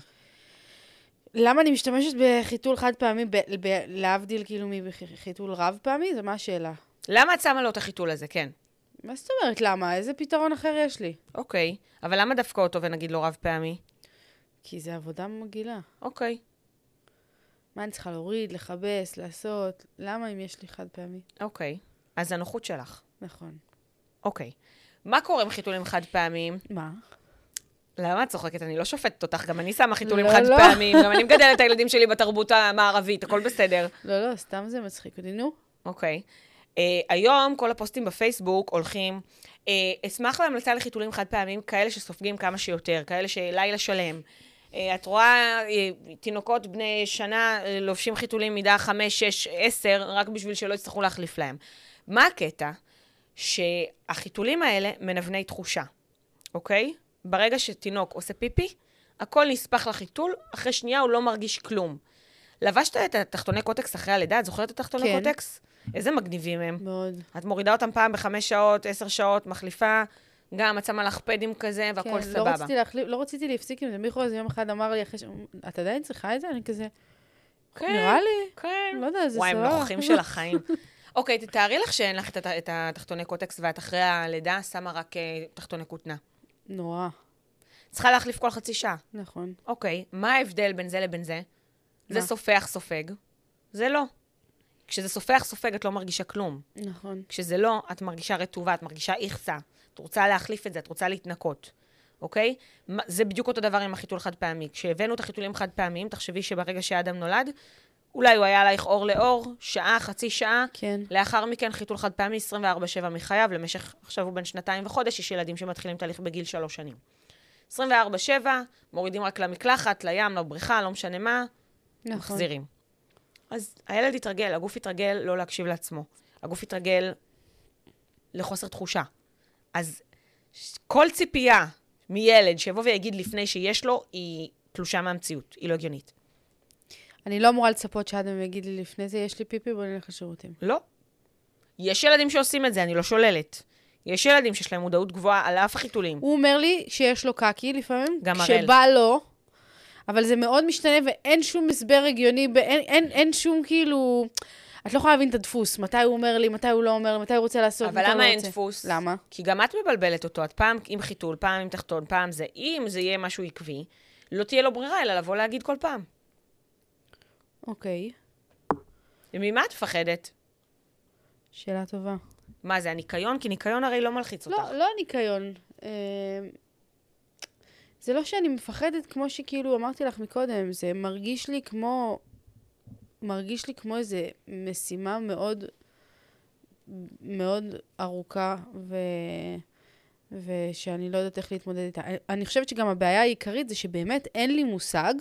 S1: למה אני משתמשת בחיתול חד פעמי. להבדיל כאילו מחיתול רב פעמי? זו מה השאלה.
S2: למה את שמה לו את החיתול הזה? כן.
S1: מה זאת אומרת למה? איזה פתרון אחר יש לי?
S2: אוקיי. אבל למה דווקא אותו ונגיד לו רב פעמי?
S1: כי זה עבודה מגעילה.
S2: אוקיי.
S1: מה אני צריכה להוריד, לכבס, לעשות? למה אם יש לי חד פעמי?
S2: אוקיי. אז הנוחות שלך.
S1: נכון.
S2: אוקיי. מה קורה עם חיתולים חד פעמיים?
S1: מה?
S2: למה את צוחקת? אני לא שופטת אותך, גם אני שמה חיתולים
S1: לא,
S2: חד
S1: לא.
S2: פעמים, גם אני מגדלת את הילדים שלי בתרבות המערבית, הכל בסדר.
S1: לא, לא, סתם זה מצחיק אותי, נו.
S2: אוקיי. Uh, היום כל הפוסטים בפייסבוק הולכים, uh, אשמח להמלצה לחיתולים חד פעמים, כאלה שסופגים כמה שיותר, כאלה שלילה שלם. Uh, את רואה uh, תינוקות בני שנה uh, לובשים חיתולים מידה 5, 6, 10, רק בשביל שלא יצטרכו להחליף להם. מה הקטע? שהחיתולים האלה מנווני תחושה, אוקיי? ברגע שתינוק עושה פיפי, הכל נספח לחיתול, אחרי שנייה הוא לא מרגיש כלום. לבשת את התחתוני קוטקס אחרי הלידה? את זוכרת את התחתוני
S1: כן.
S2: קוטקס? איזה מגניבים הם.
S1: מאוד.
S2: את מורידה אותם פעם בחמש שעות, עשר שעות, מחליפה, גם את שמה לך פדים כזה, והכל
S1: כן,
S2: סבבה.
S1: לא רציתי להחליף, לא רציתי להפסיק עם זה. מיכו איזה יום אחד אמר לי אחרי ש... את עדיין צריכה את זה? אני כזה,
S2: כן,
S1: נראה לי.
S2: כן.
S1: לא יודע, זה
S2: וואי, הם
S1: סבבה.
S2: נוכחים של החיים. [laughs] אוקיי, תתארי לך שאין לך את התחתוני קוטקס, ואת אחרי הלידה שמה רק אה, תחתוני כותנה.
S1: נורא,
S2: צריכה להחליף כל חצי שעה.
S1: נכון.
S2: אוקיי, מה ההבדל בין זה לבין זה? זה? סופח סופג, זה לא. כשזה סופח סופג, את לא מרגישה כלום.
S1: נכון.
S2: כשזה לא, את מרגישה רטובה, את מרגישה איכסה. את רוצה להחליף את זה, את רוצה להתנקות, אוקיי? זה בדיוק אותו דבר עם החיתול חד פעמי. כשהבאנו את החיתולים חד פעמיים, תחשבי שברגע שאדם נולד, אולי הוא היה עלייך אור לאור, שעה, חצי שעה,
S1: כן.
S2: לאחר מכן חיתול חד פעמי 24-7 מחייו, למשך, עכשיו הוא בן שנתיים וחודש, יש ילדים שמתחילים תהליך בגיל שלוש שנים. 24-7, מורידים רק למקלחת, לים, לבריכה, לא משנה מה,
S1: נכון.
S2: מחזירים. אז הילד יתרגל, הגוף יתרגל לא להקשיב לעצמו. הגוף יתרגל לחוסר תחושה. אז כל ציפייה מילד שיבוא ויגיד לפני שיש לו, היא תלושה מהמציאות, היא לא הגיונית.
S1: אני לא אמורה לצפות שאדם יגיד לי לפני זה, יש לי פיפי, בוא נלך לשירותים.
S2: לא. יש ילדים שעושים את זה, אני לא שוללת. יש ילדים שיש להם מודעות גבוהה על אף החיתולים.
S1: הוא אומר לי שיש לו קקי לפעמים,
S2: גם הראל.
S1: כשבא לו, אבל זה מאוד משתנה ואין שום הסבר הגיוני, אין, אין, אין שום כאילו... את לא יכולה להבין את הדפוס, מתי הוא אומר לי, מתי הוא לא אומר מתי הוא רוצה לעשות,
S2: אבל
S1: מתי הוא
S2: למה
S1: לא
S2: אין
S1: רוצה.
S2: דפוס?
S1: למה?
S2: כי גם את מבלבלת אותו. את פעם עם חיתול, פעם עם תחתון, פעם זה. אם זה יהיה משהו עקבי, לא תהיה לו ברירה אלא לבוא להגיד כל פעם.
S1: אוקיי,
S2: וממה את מפחדת?
S1: שאלה טובה.
S2: מה זה, הניקיון? כי ניקיון הרי לא מלחיץ אותך.
S1: לא, לא ניקיון. אה, זה לא שאני מפחדת כמו שכאילו אמרתי לך מקודם, זה מרגיש לי כמו... מרגיש לי כמו איזה משימה מאוד מאוד ארוכה, ו... ושאני לא יודעת איך להתמודד איתה. אני חושבת שגם הבעיה העיקרית זה שבאמת אין לי מושג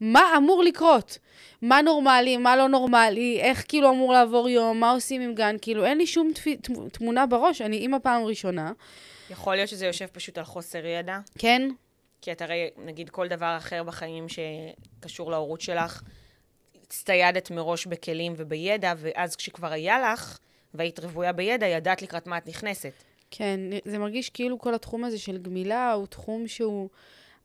S1: מה אמור לקרות. מה נורמלי, מה לא נורמלי, איך כאילו אמור לעבור יום, מה עושים עם גן, כאילו אין לי שום תמ- תמונה בראש, אני אימא פעם ראשונה.
S2: יכול להיות שזה יושב פשוט על חוסר ידע,
S1: כן,
S2: כי את הרי, נגיד, כל דבר אחר בחיים שקשור להורות שלך, הצטיידת מראש בכלים ובידע, ואז כשכבר היה לך, והיית רוויה בידע, ידעת לקראת מה את נכנסת.
S1: כן, זה מרגיש כאילו כל התחום הזה של גמילה הוא תחום שהוא,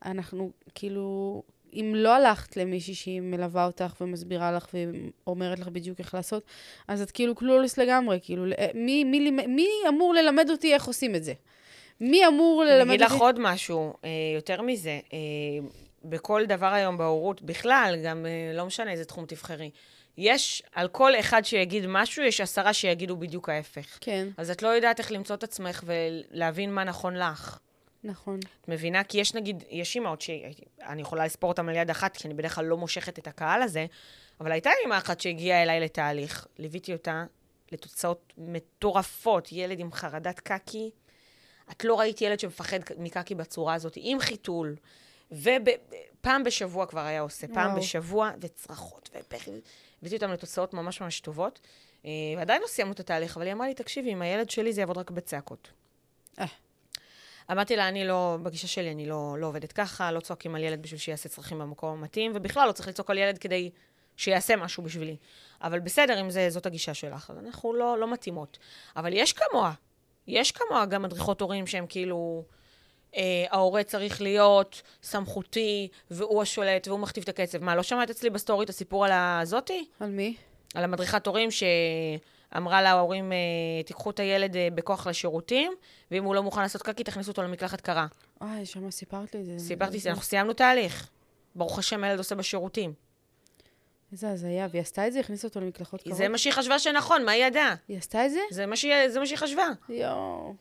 S1: אנחנו כאילו, אם לא הלכת למישהי שהיא מלווה אותך ומסבירה לך ואומרת לך בדיוק איך לעשות, אז את כאילו קלולס לגמרי, כאילו, מי, מי, מי, מי אמור ללמד אותי איך עושים את זה? מי אמור
S2: אני
S1: ללמד
S2: אגיד
S1: אותי?
S2: לך עוד משהו, אה, יותר מזה, אה, בכל דבר היום בהורות, בכלל, גם אה, לא משנה איזה תחום תבחרי, יש, על כל אחד שיגיד משהו, יש עשרה שיגידו בדיוק ההפך.
S1: כן,
S2: אז את לא יודעת איך למצוא את עצמך ולהבין מה נכון לך.
S1: נכון.
S2: את מבינה? כי יש נגיד, יש אימהות שאני יכולה לספור אותן על יד אחת, כי אני בדרך כלל לא מושכת את הקהל הזה, אבל הייתה אימא אחת שהגיעה אליי לתהליך, ליוויתי אותה לתוצאות מטורפות, ילד עם חרדת קקי. את לא ראית ילד שמפחד מקקי בצורה הזאת, עם חיתול. ופעם בשבוע כבר היה עושה, פעם
S1: וואו.
S2: בשבוע, וצרחות, ובכי. הבאתי אותם לתוצאות ממש ממש טובות. אה, ועדיין לא סיימנו את התהליך, אבל היא אמרה לי, תקשיבי, עם הילד שלי זה יעבוד רק בצעקות.
S1: אה.
S2: אמרתי לה, אני לא, בגישה שלי, אני לא, לא עובדת ככה, לא צועקים על ילד בשביל שיעשה צרכים במקום המתאים, ובכלל לא צריך לצעוק על ילד כדי שיעשה משהו בשבילי. אבל בסדר, אם זה, זאת הגישה שלך, אז אנחנו לא, לא מתאימות. אבל יש כמוה, יש כמוה גם מדריכות הורים שהם כאילו, אה, ההורה צריך להיות סמכותי, והוא השולט, והוא מכתיב את הקצב. מה, לא שמעת אצלי בסטורי את הסיפור על הזאתי?
S1: על מי?
S2: על המדריכת הורים שאמרה להורים, אה, תיקחו את הילד אה, בכוח לשירותים, ואם הוא לא מוכן לעשות קקי, תכניסו אותו למקלחת קרה.
S1: אה, שמה סיפרת לי את זה.
S2: סיפרתי,
S1: איזה-
S2: אנחנו סיימנו תהליך. ברוך השם, הילד עושה בשירותים.
S1: איזה הזיה, והיא עשתה את זה? הכניסה אותו למקלחות קרות?
S2: זה מה שהיא חשבה שנכון, מה היא ידעה?
S1: היא עשתה את זה?
S2: זה מה שהיא, זה מה שהיא חשבה.
S1: יואו.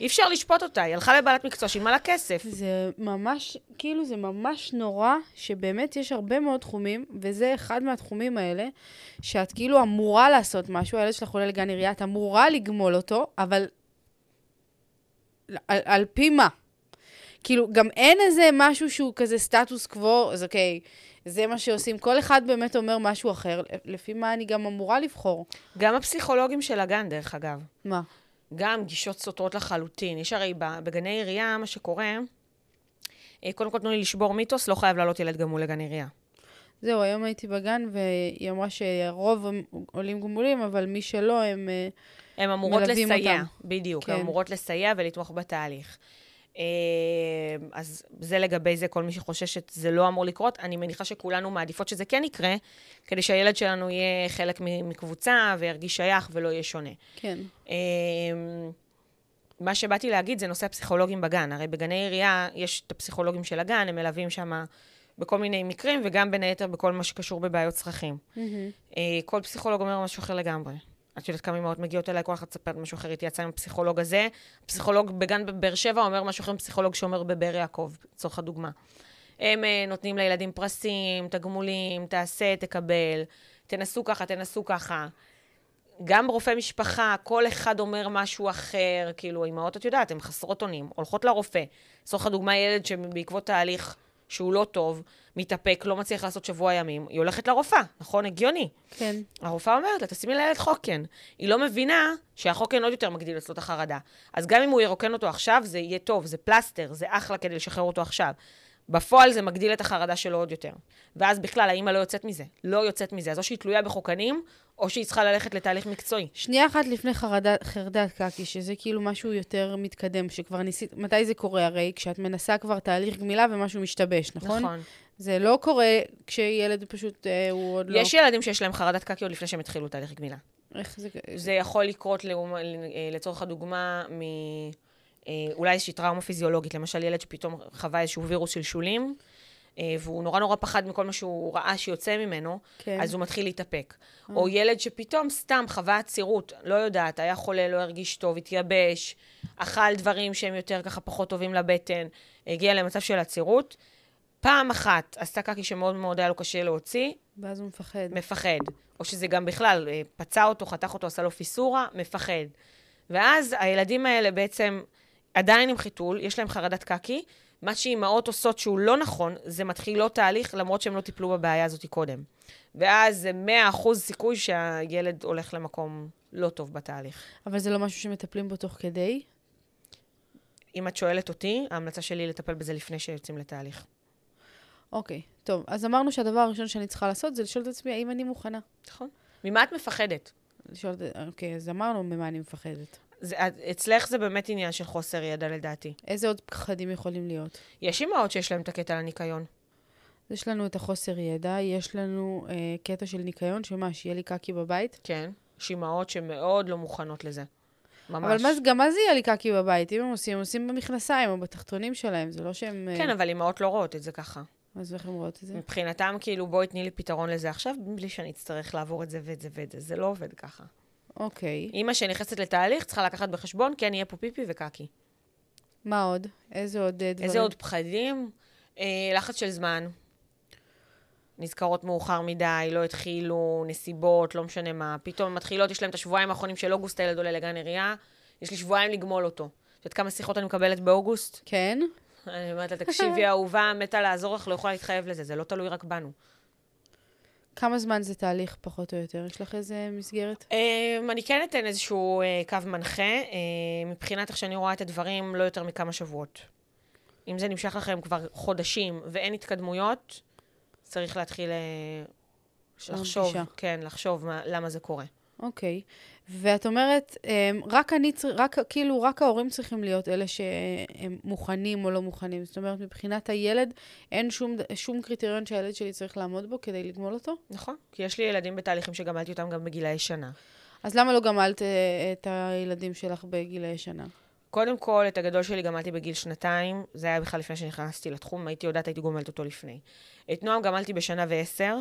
S2: אי אפשר לשפוט אותה, היא הלכה לבעלת מקצוע, שילמה לה כסף.
S1: זה ממש, כאילו, זה ממש נורא, שבאמת יש הרבה מאוד תחומים, וזה אחד מהתחומים האלה, שאת כאילו אמורה לעשות משהו, הילד שלך עולה לגן עירייה, את אמורה לגמול אותו, אבל על, על פי מה? כאילו, גם אין איזה משהו שהוא כזה סטטוס קוו, אז אוקיי, זה מה שעושים. כל אחד באמת אומר משהו אחר, לפי מה אני גם אמורה לבחור.
S2: גם הפסיכולוגים של הגן, דרך אגב.
S1: מה?
S2: גם גישות סותרות לחלוטין. יש הרי בגני עירייה, מה שקורה, אה, קודם כל תנו לי לשבור מיתוס, לא חייב לעלות ילד גמול לגן עירייה.
S1: זהו, היום הייתי בגן, והיא אמרה שהרוב עולים גמולים, אבל מי שלא, הם מלווים אותם.
S2: הן אמורות לסייע, אותם. בדיוק, כן. הן אמורות לסייע ולתמוך בתהליך. אה, אז זה לגבי זה, כל מי שחושש שזה לא אמור לקרות. אני מניחה שכולנו מעדיפות שזה כן יקרה, כדי שהילד שלנו יהיה חלק מקבוצה וירגיש שייך ולא יהיה שונה.
S1: כן. אה,
S2: מה שבאתי להגיד זה נושא הפסיכולוגים בגן. הרי בגני עירייה יש את הפסיכולוגים של הגן, הם מלווים שם בכל מיני מקרים, וגם בין היתר בכל מה שקשור בבעיות צרכים. Mm-hmm. כל פסיכולוג אומר משהו אחר לגמרי. את יודעת כמה אמהות מגיעות אליי, כל אחת תספר משהו אחר, התייעצה עם הפסיכולוג הזה. פסיכולוג בגן בבאר שבע אומר משהו אחר מפסיכולוג שאומר בבאר יעקב, לצורך הדוגמה. הם uh, נותנים לילדים פרסים, תגמולים, תעשה, תקבל, תנסו ככה, תנסו ככה. גם רופא משפחה, כל אחד אומר משהו אחר, כאילו, אמהות, את יודעת, הן חסרות אונים, הולכות לרופא. לצורך הדוגמה, ילד שבעקבות תהליך שהוא לא טוב, מתאפק, לא מצליח לעשות שבוע ימים, היא הולכת לרופאה, נכון? הגיוני.
S1: כן.
S2: הרופאה אומרת לה, תשימי לילד חוקן. היא לא מבינה שהחוקן עוד יותר מגדיל אצלו את החרדה. אז גם אם הוא ירוקן אותו עכשיו, זה יהיה טוב, זה פלסטר, זה אחלה כדי לשחרר אותו עכשיו. בפועל זה מגדיל את החרדה שלו עוד יותר. ואז בכלל, האימא לא יוצאת מזה. לא יוצאת מזה. אז או שהיא תלויה בחוקנים, או שהיא צריכה ללכת לתהליך מקצועי.
S1: שנייה אחת לפני חרדת, חרדת קקי, שזה כאילו משהו יותר מתקדם, שכבר ניסית... מתי זה קורה? הרי כשאת מנסה כבר תהליך גמילה ומשהו משתבש, נכון? נכון. זה לא קורה כשילד פשוט, אה, הוא עוד
S2: לא... יש ילדים שיש להם חרדת קקי עוד לפני שהם התחילו תהליך גמילה.
S1: איך זה...
S2: זה יכול לקרות, לאומה, אה, לצורך הדוגמה, מ... אה, אולי איזושהי טראומה פיזיולוגית, למשל ילד שפתאום חווה איזשהו וירוס של שולים, אה, והוא נורא נורא פחד מכל מה שהוא ראה שיוצא ממנו, כן. אז הוא מתחיל להתאפק. Mm. או ילד שפתאום סתם חווה עצירות, לא יודעת, היה חולה, לא הרגיש טוב, התייבש, אכל דברים שהם יותר ככה פחות טובים לבטן, הגיע למצב של עצירות. פעם אחת עשתה קקי שמאוד מאוד היה לו קשה להוציא.
S1: ואז הוא מפחד.
S2: מפחד. או שזה גם בכלל, אה, פצע אותו, חתך אותו, עשה לו פיסורה, מפחד. ואז הילדים האלה בעצם עדיין עם חיתול, יש להם חרדת קקי, מה שאימהות עושות שהוא לא נכון, זה מתחילות תהליך למרות שהם לא טיפלו בבעיה הזאת קודם. ואז זה 100% סיכוי שהילד הולך למקום לא טוב בתהליך.
S1: אבל זה לא משהו שמטפלים בו תוך כדי?
S2: אם את שואלת אותי, ההמלצה שלי היא לטפל בזה לפני שיוצאים לתהליך.
S1: אוקיי, טוב. אז אמרנו שהדבר הראשון שאני צריכה לעשות זה לשאול את עצמי האם אני מוכנה.
S2: נכון. ממה את מפחדת?
S1: לשאול, אוקיי, אז אמרנו ממה אני מפחדת.
S2: זה, אצלך זה באמת עניין של חוסר ידע לדעתי.
S1: איזה עוד פחדים יכולים להיות?
S2: יש אימהות שיש להן את הקטע על הניקיון.
S1: יש לנו את החוסר ידע, יש לנו אה, קטע של ניקיון, שמה, שיהיה לי קקי בבית?
S2: כן, יש אימהות שמאוד לא מוכנות לזה.
S1: ממש. אבל מה, גם מה זה יהיה לי קקי בבית? אם הם עושים, הם עושים במכנסיים או בתחתונים שלהם, זה לא שהם...
S2: כן, אה... אבל אימהות לא רואות את זה ככה.
S1: אז איך הן רואות את זה?
S2: מבחינתם, כאילו, בואי תני לי פתרון לזה עכשיו, בלי שאני אצטרך לעבור את זה ואת זה ואת זה. זה לא עובד ככה.
S1: אוקיי.
S2: אימא שנכנסת לתהליך צריכה לקחת בחשבון, כן, יהיה פה פיפי וקקי.
S1: מה עוד? איזה עוד אה, דברים?
S2: איזה עוד פחדים? אה, לחץ של זמן. נזכרות מאוחר מדי, לא התחילו, נסיבות, לא משנה מה. פתאום מתחילות, יש להם את השבועיים האחרונים של אוגוסט, הילד עולה לגן עירייה, יש לי שבועיים לגמול אותו. את יודעת כמה שיחות אני מקבלת באוגוסט?
S1: כן.
S2: אני אומרת לה, תקשיבי, [laughs] אהובה, מתה לעזור לך, לא יכולה להתחייב לזה, זה לא תלוי רק בנו.
S1: כמה זמן זה תהליך, פחות או יותר? יש לך איזה מסגרת?
S2: Um, אני כן אתן איזשהו uh, קו מנחה. Uh, מבחינת איך שאני רואה את הדברים, לא יותר מכמה שבועות. אם זה נמשך לכם כבר חודשים ואין התקדמויות, צריך להתחיל uh, לחשוב, כן, לחשוב מה, למה זה קורה.
S1: אוקיי. ואת אומרת, אמ, רק אני, רק, כאילו, רק ההורים צריכים להיות אלה שהם מוכנים או לא מוכנים. זאת אומרת, מבחינת הילד, אין שום, שום קריטריון שהילד שלי צריך לעמוד בו כדי לגמול אותו?
S2: נכון, כי יש לי ילדים בתהליכים שגמלתי אותם גם בגילאי שנה.
S1: אז למה לא גמלת אה, את הילדים שלך בגילאי שנה?
S2: קודם כל, את הגדול שלי גמלתי בגיל שנתיים, זה היה בכלל לפני שנכנסתי לתחום, הייתי יודעת, הייתי גומלת אותו לפני. את נועם גמלתי בשנה ועשר.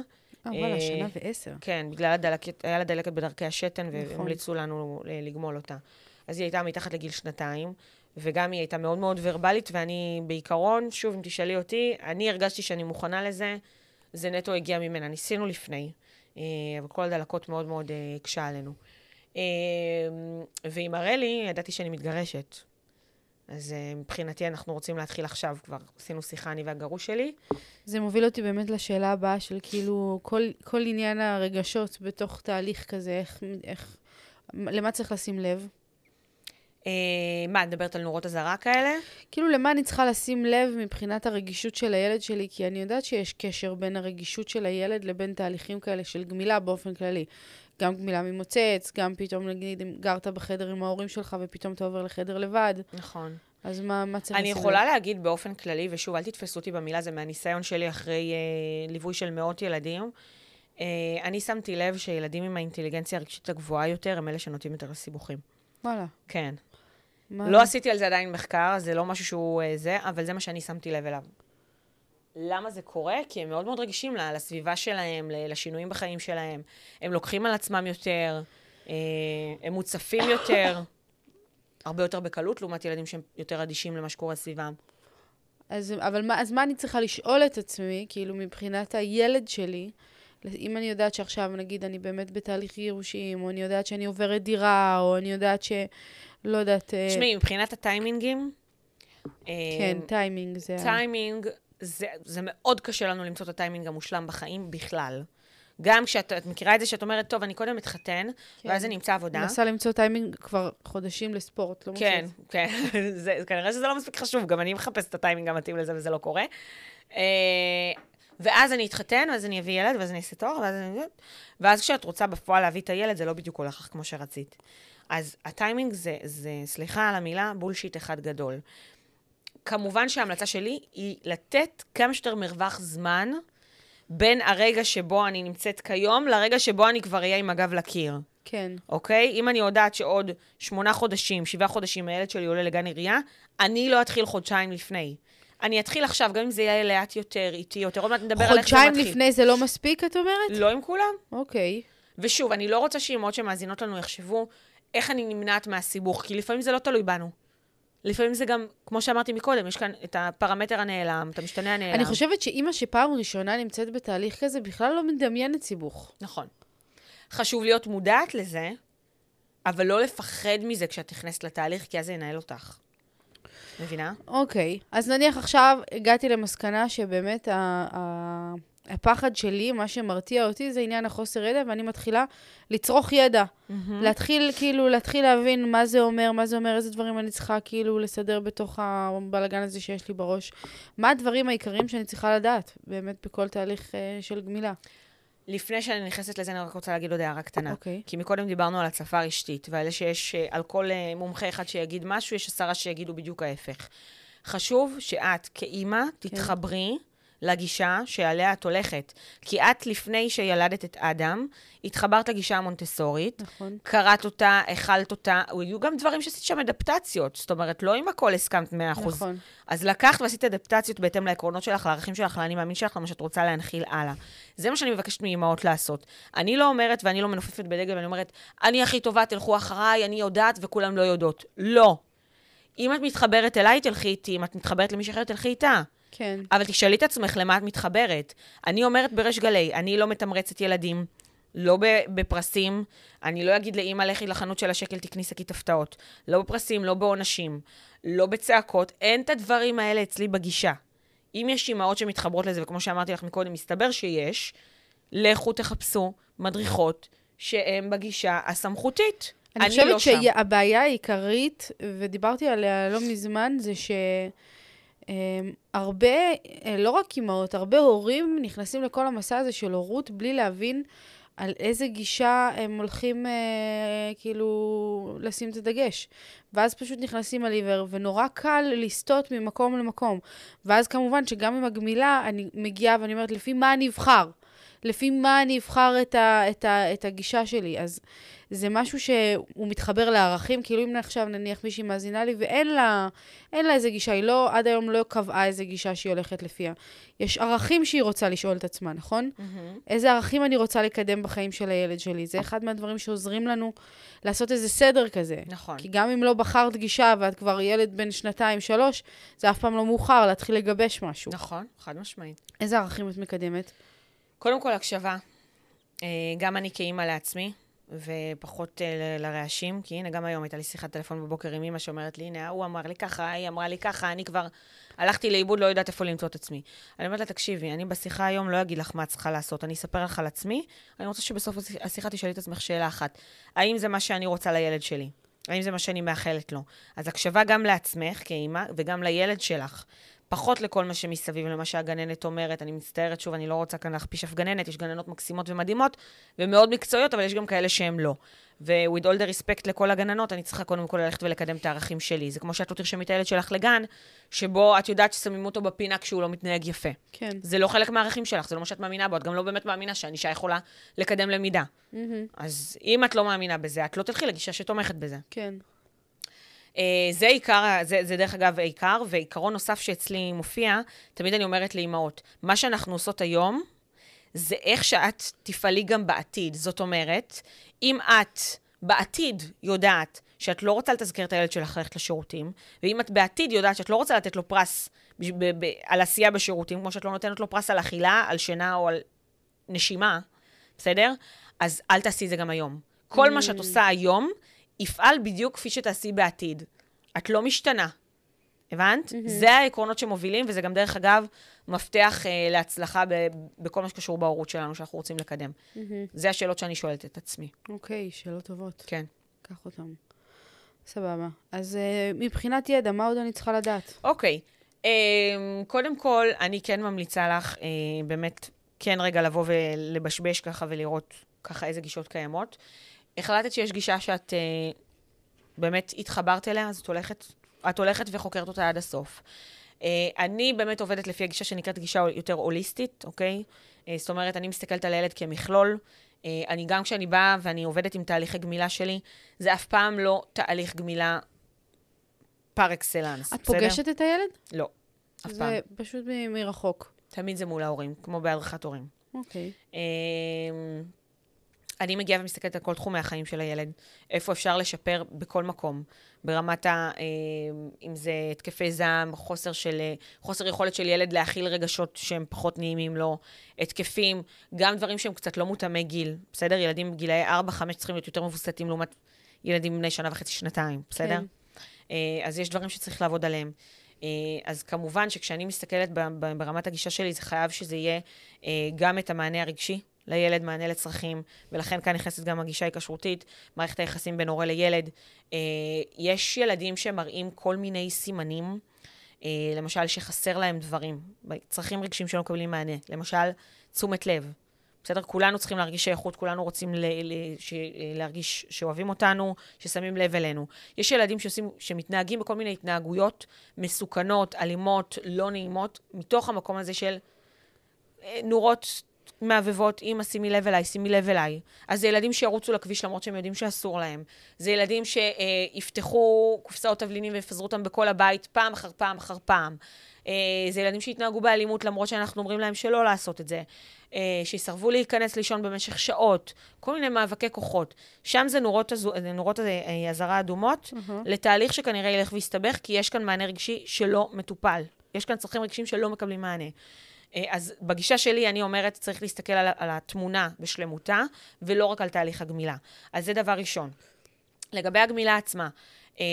S1: אה, וואלה, שנה ועשר.
S2: כן, בגלל הדלקת, היה לה דלקת בדרכי השתן, נכון. והמליצו לנו לגמול אותה. אז היא הייתה מתחת לגיל שנתיים, וגם היא הייתה מאוד מאוד ורבלית, ואני בעיקרון, שוב, אם תשאלי אותי, אני הרגשתי שאני מוכנה לזה, זה נטו הגיע ממנה. ניסינו לפני, אה, אבל כל הדלקות מאוד מאוד הקשה עלינו. ועם הראלי, ידעתי שאני מתגרשת. אז uh, מבחינתי אנחנו רוצים להתחיל עכשיו, כבר עשינו שיחה, אני והגרוש שלי.
S1: זה מוביל אותי באמת לשאלה הבאה של כאילו, כל, כל עניין הרגשות בתוך תהליך כזה, איך, איך, למה צריך לשים לב?
S2: Uh, מה, את מדברת על נורות אזהרה כאלה?
S1: כאילו, למה אני צריכה לשים לב מבחינת הרגישות של הילד שלי? כי אני יודעת שיש קשר בין הרגישות של הילד לבין תהליכים כאלה של גמילה באופן כללי. גם גמילה ממוצץ, גם פתאום, נגיד, אם גרת בחדר עם ההורים שלך ופתאום אתה עובר לחדר לבד.
S2: נכון.
S1: אז מה, מה צריך
S2: אני יכולה לב? להגיד באופן כללי, ושוב, אל תתפסו אותי במילה, זה מהניסיון שלי אחרי אה, ליווי של מאות ילדים. אה, אני שמתי לב שילדים עם האינטליגנציה הרגשית הגבוהה יותר, הם אלה שנוטים יותר לסיבוכים.
S1: וואלה.
S2: כן. מה? לא עשיתי על זה עדיין מחקר, זה לא משהו שהוא אה, זה, אבל זה מה שאני שמתי לב אליו. למה זה קורה? כי הם מאוד מאוד רגישים לסביבה שלהם, לשינויים בחיים שלהם. הם לוקחים על עצמם יותר, אה, הם מוצפים יותר, הרבה יותר בקלות, לעומת ילדים שהם יותר אדישים למה שקורה סביבם.
S1: אז, אבל מה, אז מה אני צריכה לשאול את עצמי, כאילו, מבחינת הילד שלי, אם אני יודעת שעכשיו, נגיד, אני באמת בתהליך גירושים, או אני יודעת שאני עוברת דירה, או אני יודעת ש... לא יודעת...
S2: אה, תשמעי, מבחינת הטיימינגים...
S1: כן, טיימינג זה...
S2: טיימינג, זה, זה מאוד קשה לנו למצוא את הטיימינג המושלם בחיים בכלל. גם כשאת את מכירה את זה שאת אומרת, טוב, אני קודם אתחתן, כן. ואז אני אמצא עבודה.
S1: מנסה למצוא טיימינג כבר חודשים לספורט, לא
S2: כן, מוצאת. כן, [laughs] זה, כנראה שזה לא מספיק חשוב, גם אני מחפשת את הטיימינג המתאים לזה וזה לא קורה. אה, ואז אני אתחתן, ואז אני אביא ילד, ואז אני אעשה תואר, ואז אני... ואז כשאת רוצה בפועל להביא את הילד, זה לא בדיוק הולך לך כמו שרצית. אז הטיימינג זה, זה, סליחה על המילה, bullshit אחד גדול. כמובן שההמלצה שלי היא לתת כמה שיותר מרווח זמן בין הרגע שבו אני נמצאת כיום לרגע שבו אני כבר אהיה עם הגב לקיר.
S1: כן.
S2: אוקיי? אם אני יודעת שעוד שמונה חודשים, שבעה חודשים הילד שלי עולה לגן עירייה, אני לא אתחיל חודשיים לפני. אני אתחיל עכשיו, גם אם זה יהיה לאט יותר, איטי יותר, עוד מעט נדבר על איך זה מתחיל.
S1: חודשיים לפני זה לא מספיק, את אומרת?
S2: לא עם כולם.
S1: אוקיי.
S2: ושוב, אני לא רוצה שאימהות שמאזינות לנו יחשבו איך אני נמנעת מהסיבוך, כי לפעמים זה לא תלוי בנו. לפעמים זה גם, כמו שאמרתי מקודם, יש כאן את הפרמטר הנעלם, את המשתנה הנעלם.
S1: אני חושבת שאימא שפעם ראשונה נמצאת בתהליך כזה, בכלל לא מדמיינת סיבוך.
S2: נכון. חשוב להיות מודעת לזה, אבל לא לפחד מזה כשאת נכנסת לתהליך, כי אז זה ינהל אותך. מבינה?
S1: אוקיי. אז נניח עכשיו הגעתי למסקנה שבאמת ה... ה... הפחד שלי, מה שמרתיע אותי, זה עניין החוסר ידע, ואני מתחילה לצרוך ידע. Mm-hmm. להתחיל, כאילו, להתחיל להבין מה זה אומר, מה זה אומר, איזה דברים אני צריכה, כאילו, לסדר בתוך הבלגן הזה שיש לי בראש. מה הדברים העיקריים שאני צריכה לדעת, באמת, בכל תהליך uh, של גמילה.
S2: לפני שאני נכנסת לזה, אני רק רוצה להגיד עוד הערה קטנה.
S1: אוקיי.
S2: Okay. כי מקודם דיברנו על הצפה רשתית, ועל שיש, אה, על כל uh, מומחה אחד שיגיד משהו, יש עשרה שיגידו בדיוק ההפך. חשוב שאת, כאימא, כן. תתחברי לגישה שעליה את הולכת. כי את, לפני שילדת את אדם, התחברת לגישה המונטסורית,
S1: נכון.
S2: קראת אותה, אכלת אותה, היו גם דברים שעשית שם אדפטציות. זאת אומרת, לא עם הכל הסכמת 100%.
S1: נכון.
S2: אז לקחת ועשית אדפטציות בהתאם לעקרונות שלך, לערכים שלך, לאני מאמין שלך, למה שאת רוצה להנחיל הלאה. זה מה שאני מבקשת מאימהות לעשות. אני לא אומרת, ואני לא מנופפת בדגל, ואני אומרת, אני הכי טובה, תלכו אחריי, אני יודעת וכולם לא יודעות. לא. אם את מתחברת אליי, תלכי איתי, אם את מתחברת למישהי אחרת, תלכי איתה.
S1: כן.
S2: אבל תשאלי את עצמך למה את מתחברת. אני אומרת בריש גלי, אני לא מתמרצת ילדים, לא בפרסים, אני לא אגיד לאימא, לכי לחנות של השקל, תקני שקית הפתעות. לא בפרסים, לא בעונשים, לא בצעקות, אין את הדברים האלה אצלי בגישה. אם יש אימהות שמתחברות לזה, וכמו שאמרתי לך מקודם, מסתבר שיש, לכו תחפשו מדריכות שהן בגישה הסמכותית.
S1: אני, אני חושבת לא שהבעיה העיקרית, ודיברתי עליה לא מזמן, זה ש... אמ, הרבה, אה, לא רק אימהות, הרבה הורים נכנסים לכל המסע הזה של הורות בלי להבין על איזה גישה הם הולכים אה, כאילו לשים את הדגש. ואז פשוט נכנסים על עיוור, ונורא קל לסטות ממקום למקום. ואז כמובן שגם עם הגמילה, אני מגיעה ואני אומרת, לפי מה אני אבחר? לפי מה אני אבחר את, ה, את, ה, את הגישה שלי? אז זה משהו שהוא מתחבר לערכים, כאילו אם עכשיו נניח מישהי מאזינה לי ואין לה, אין לה איזה גישה, היא לא, עד היום לא קבעה איזה גישה שהיא הולכת לפיה. יש ערכים שהיא רוצה לשאול את עצמה, נכון?
S2: מהמם.
S1: איזה ערכים אני רוצה לקדם בחיים של הילד שלי? זה אחד מהדברים שעוזרים לנו לעשות איזה סדר כזה.
S2: נכון.
S1: כי גם אם לא בחרת גישה ואת כבר ילד בן שנתיים, שלוש, זה אף פעם לא מאוחר להתחיל לגבש משהו.
S2: נכון, חד משמעית.
S1: איזה ערכים את מקדמת?
S2: קודם כל, הקשבה. אה, גם אני כאימא לעצמי, ופחות אה, לרעשים, כי הנה, גם היום הייתה לי שיחת טלפון בבוקר עם אימא שאומרת לי, הנה, ההוא אמר לי ככה, היא אמרה לי ככה, אני כבר הלכתי לאיבוד, לא יודעת איפה למצוא את עצמי. אני אומרת לה, תקשיבי, אני בשיחה היום לא אגיד לך מה את צריכה לעשות, אני אספר לך על עצמי, אני רוצה שבסוף הש- השיחה תשאלי את עצמך שאלה אחת, האם זה מה שאני רוצה לילד שלי? האם זה מה שאני מאחלת לו? אז הקשבה גם לעצמך כאימא, וגם לילד שלך. פחות לכל מה שמסביב, למה שהגננת אומרת. אני מצטערת, שוב, אני לא רוצה כאן להכפיש אף גננת, יש גננות מקסימות ומדהימות, ומאוד מקצועיות, אבל יש גם כאלה שהן לא. ו-with all the respect לכל הגננות, אני צריכה קודם כל ללכת ולקדם את הערכים שלי. זה כמו שאת לא תרשמי את הילד שלך לגן, שבו את יודעת ששמים אותו בפינה כשהוא לא מתנהג יפה.
S1: כן.
S2: זה לא חלק מהערכים שלך, זה לא מה שאת מאמינה בו, את גם לא באמת מאמינה שענישה יכולה לקדם למידה.
S1: מהמם.
S2: אז אם את לא מאמינה בזה, את לא תלכי לגישה שתומכת בזה.
S1: כן.
S2: אה, זה עיקר, זה, זה דרך אגב העיקר, ועיקרון נוסף שאצלי מופיע, תמיד אני אומרת לאימהות, מה שאנחנו עושות היום, זה איך שאת תפעלי גם בעתיד. זאת אומרת, אם את בעתיד יודעת שאת לא רוצה לתזכר את הילד שלך ללכת לשירותים, ואם את בעתיד יודעת שאת לא רוצה לתת לו פרס ב- ב- על עשייה בשירותים, כמו שאת לא נותנת לו פרס על אכילה, על שינה או על נשימה, בסדר? אז אל תעשי את זה גם היום. כל מה שאת עושה היום, יפעל בדיוק כפי שתעשי בעתיד. את לא משתנה. הבנת? Mm-hmm. זה העקרונות שמובילים, וזה גם, דרך אגב, מפתח אה, להצלחה ב- בכל מה שקשור בהורות שלנו, שאנחנו רוצים לקדם.
S1: מהמם.
S2: זה השאלות שאני שואלת את עצמי.
S1: אוקיי, שאלות טובות.
S2: כן.
S1: קח אותן. סבבה. אז אה, מבחינת ידע, מה עוד אני צריכה לדעת?
S2: אוקיי. אה, קודם כל, אני כן ממליצה לך, אה, באמת, כן רגע לבוא ולבשבש ככה ולראות ככה איזה גישות קיימות. החלטת שיש גישה שאת אה, באמת התחברת אליה, אז את הולכת, את הולכת וחוקרת אותה עד הסוף. אה, אני באמת עובדת לפי הגישה שנקראת גישה יותר הוליסטית, אוקיי? אה, זאת אומרת, אני מסתכלת על הילד כמכלול. אה, אני גם כשאני באה ואני עובדת עם תהליכי גמילה שלי, זה אף פעם לא תהליך גמילה פר אקסלנס,
S1: את
S2: בסדר?
S1: פוגשת את הילד?
S2: לא, אף פעם.
S1: זה פשוט מ- מרחוק.
S2: תמיד זה מול ההורים, כמו בהדרכת הורים.
S1: אוקיי.
S2: אמ, אני מגיעה ומסתכלת על כל תחומי החיים של הילד, איפה אפשר לשפר בכל מקום, ברמת ה... אמ, אם זה התקפי זעם, חוסר של... חוסר יכולת של ילד להכיל רגשות שהם פחות נעימים לו, התקפים, גם דברים שהם קצת לא מותאמי גיל, בסדר? ילדים בגילאי 4-5 צריכים להיות יותר מבוסתים לעומת ילדים בני שנה וחצי, שנתיים, בסדר?
S1: כן.
S2: אה, אז יש דברים שצריך לעבוד עליהם. אה, אז כמובן שכשאני מסתכלת ברמת הגישה שלי, זה חייב שזה יהיה אה, גם את המענה הרגשי לילד, מענה לצרכים, ולכן כאן נכנסת גם הגישה ההיקשרותית, מערכת היחסים בין הורה לילד. אה, יש ילדים שמראים כל מיני סימנים, אה, למשל שחסר להם דברים, צרכים רגשיים שלא מקבלים מענה, למשל תשומת לב. בסדר? כולנו צריכים להרגיש שייכות, כולנו רוצים ל- ל- ש- להרגיש שאוהבים אותנו, ששמים לב אלינו. יש ילדים שעושים, שמתנהגים בכל מיני התנהגויות מסוכנות, אלימות, לא נעימות, מתוך המקום הזה של אה, נורות מהבהבות, אמא, שימי לב אליי, שימי לב אליי. אז זה ילדים שירוצו לכביש למרות שהם יודעים שאסור להם. זה ילדים שיפתחו קופסאות תבלינים ויפזרו אותם בכל הבית פעם אחר פעם אחר פעם. אה, זה ילדים שהתנהגו באלימות למרות שאנחנו אומרים להם שלא לעשות את זה. אה, שיסרבו להיכנס לישון במשך שעות, כל מיני מאבקי כוחות. שם זה נורות, הזו- זה נורות אה, אזהרה אדומות, לתהליך שכנראה ילך ויסתבך, כי יש כאן מענה רגשי שלא מטופל. יש כאן צרכים רגשיים שלא מקבלים מענה. אה, אז בגישה שלי, אני אומרת, צריך להסתכל על, על התמונה בשלמותה, ולא רק על תהליך הגמילה. אז זה דבר ראשון. לגבי הגמילה עצמה, אה,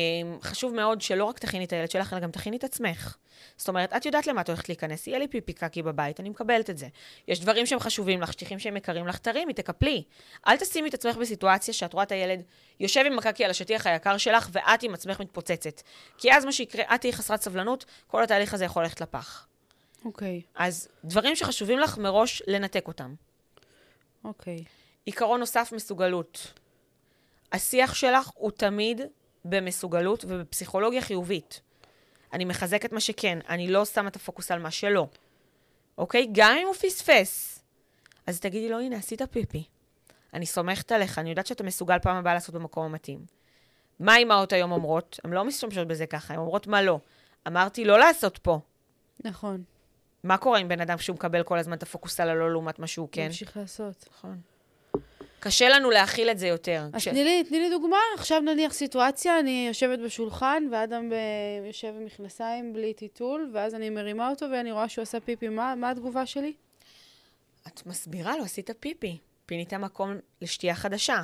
S2: חשוב מאוד שלא רק תכיני את הילד שלך, אלא גם תכיני את עצמך. זאת אומרת, את יודעת למה את הולכת להיכנס, יהיה לי פיפי קקי בבית, אני מקבלת את זה. יש דברים שהם חשובים לך, שטיחים שהם יקרים לך, תרימי, תקפלי. אל תשימי את עצמך בסיטואציה שאת רואה את הילד יושב עם הקקי על השטיח היקר שלך, ואת עם עצמך מתפוצצת. כי אז מה שיקרה, את תהיי חסרת סבלנות, כל התהליך הזה יכול ללכת לפח.
S1: אוקיי,
S2: אז דברים שחשובים לך, מראש לנתק אותם.
S1: אוקיי.
S2: עיקרון נוסף, מסוגלות. השיח שלך הוא תמיד במסוגלות ובפסיכולוגיה חיובית. אני מחזקת מה שכן, אני לא שמה את הפוקוס על מה שלא. אוקיי? גם אם הוא פספס. אז תגידי לו, הנה, עשית פיפי. אני סומכת עליך, אני יודעת שאתה מסוגל פעם הבאה לעשות במקום המתאים. מה אימהות היום אומרות? הן לא משתמשות בזה ככה, הן אומרות מה לא. אמרתי לא לעשות פה.
S1: נכון.
S2: מה קורה עם בן אדם כשהוא מקבל כל הזמן את הפוקוס על הלא לעומת מה שהוא כן?
S1: להמשיך לעשות.
S2: נכון. קשה לנו להכיל את זה יותר.
S1: אז
S2: כש-
S1: תני לי, תני לי דוגמה, עכשיו נניח סיטואציה, אני יושבת בשולחן, ואדם ב- יושב עם מכנסיים בלי טיטול, ואז אני מרימה אותו ואני רואה שהוא עשה פיפי, מה, מה התגובה שלי?
S2: את מסבירה לו, עשית פיפי. פינית מקום לשתייה חדשה,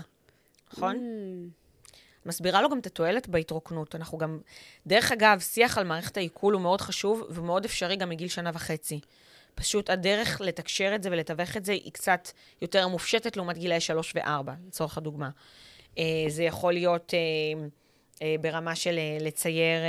S2: נכון?
S1: Mm,
S2: מסבירה לו גם את התועלת בהתרוקנות. אנחנו גם, דרך אגב, שיח על מערכת העיכול הוא מאוד חשוב ומאוד אפשרי גם מגיל שנה וחצי. פשוט הדרך לתקשר את זה ולתווך את זה היא קצת יותר מופשטת לעומת גילאי שלוש וארבע, לצורך הדוגמה. אה, זה יכול להיות אה, אה, ברמה של לצייר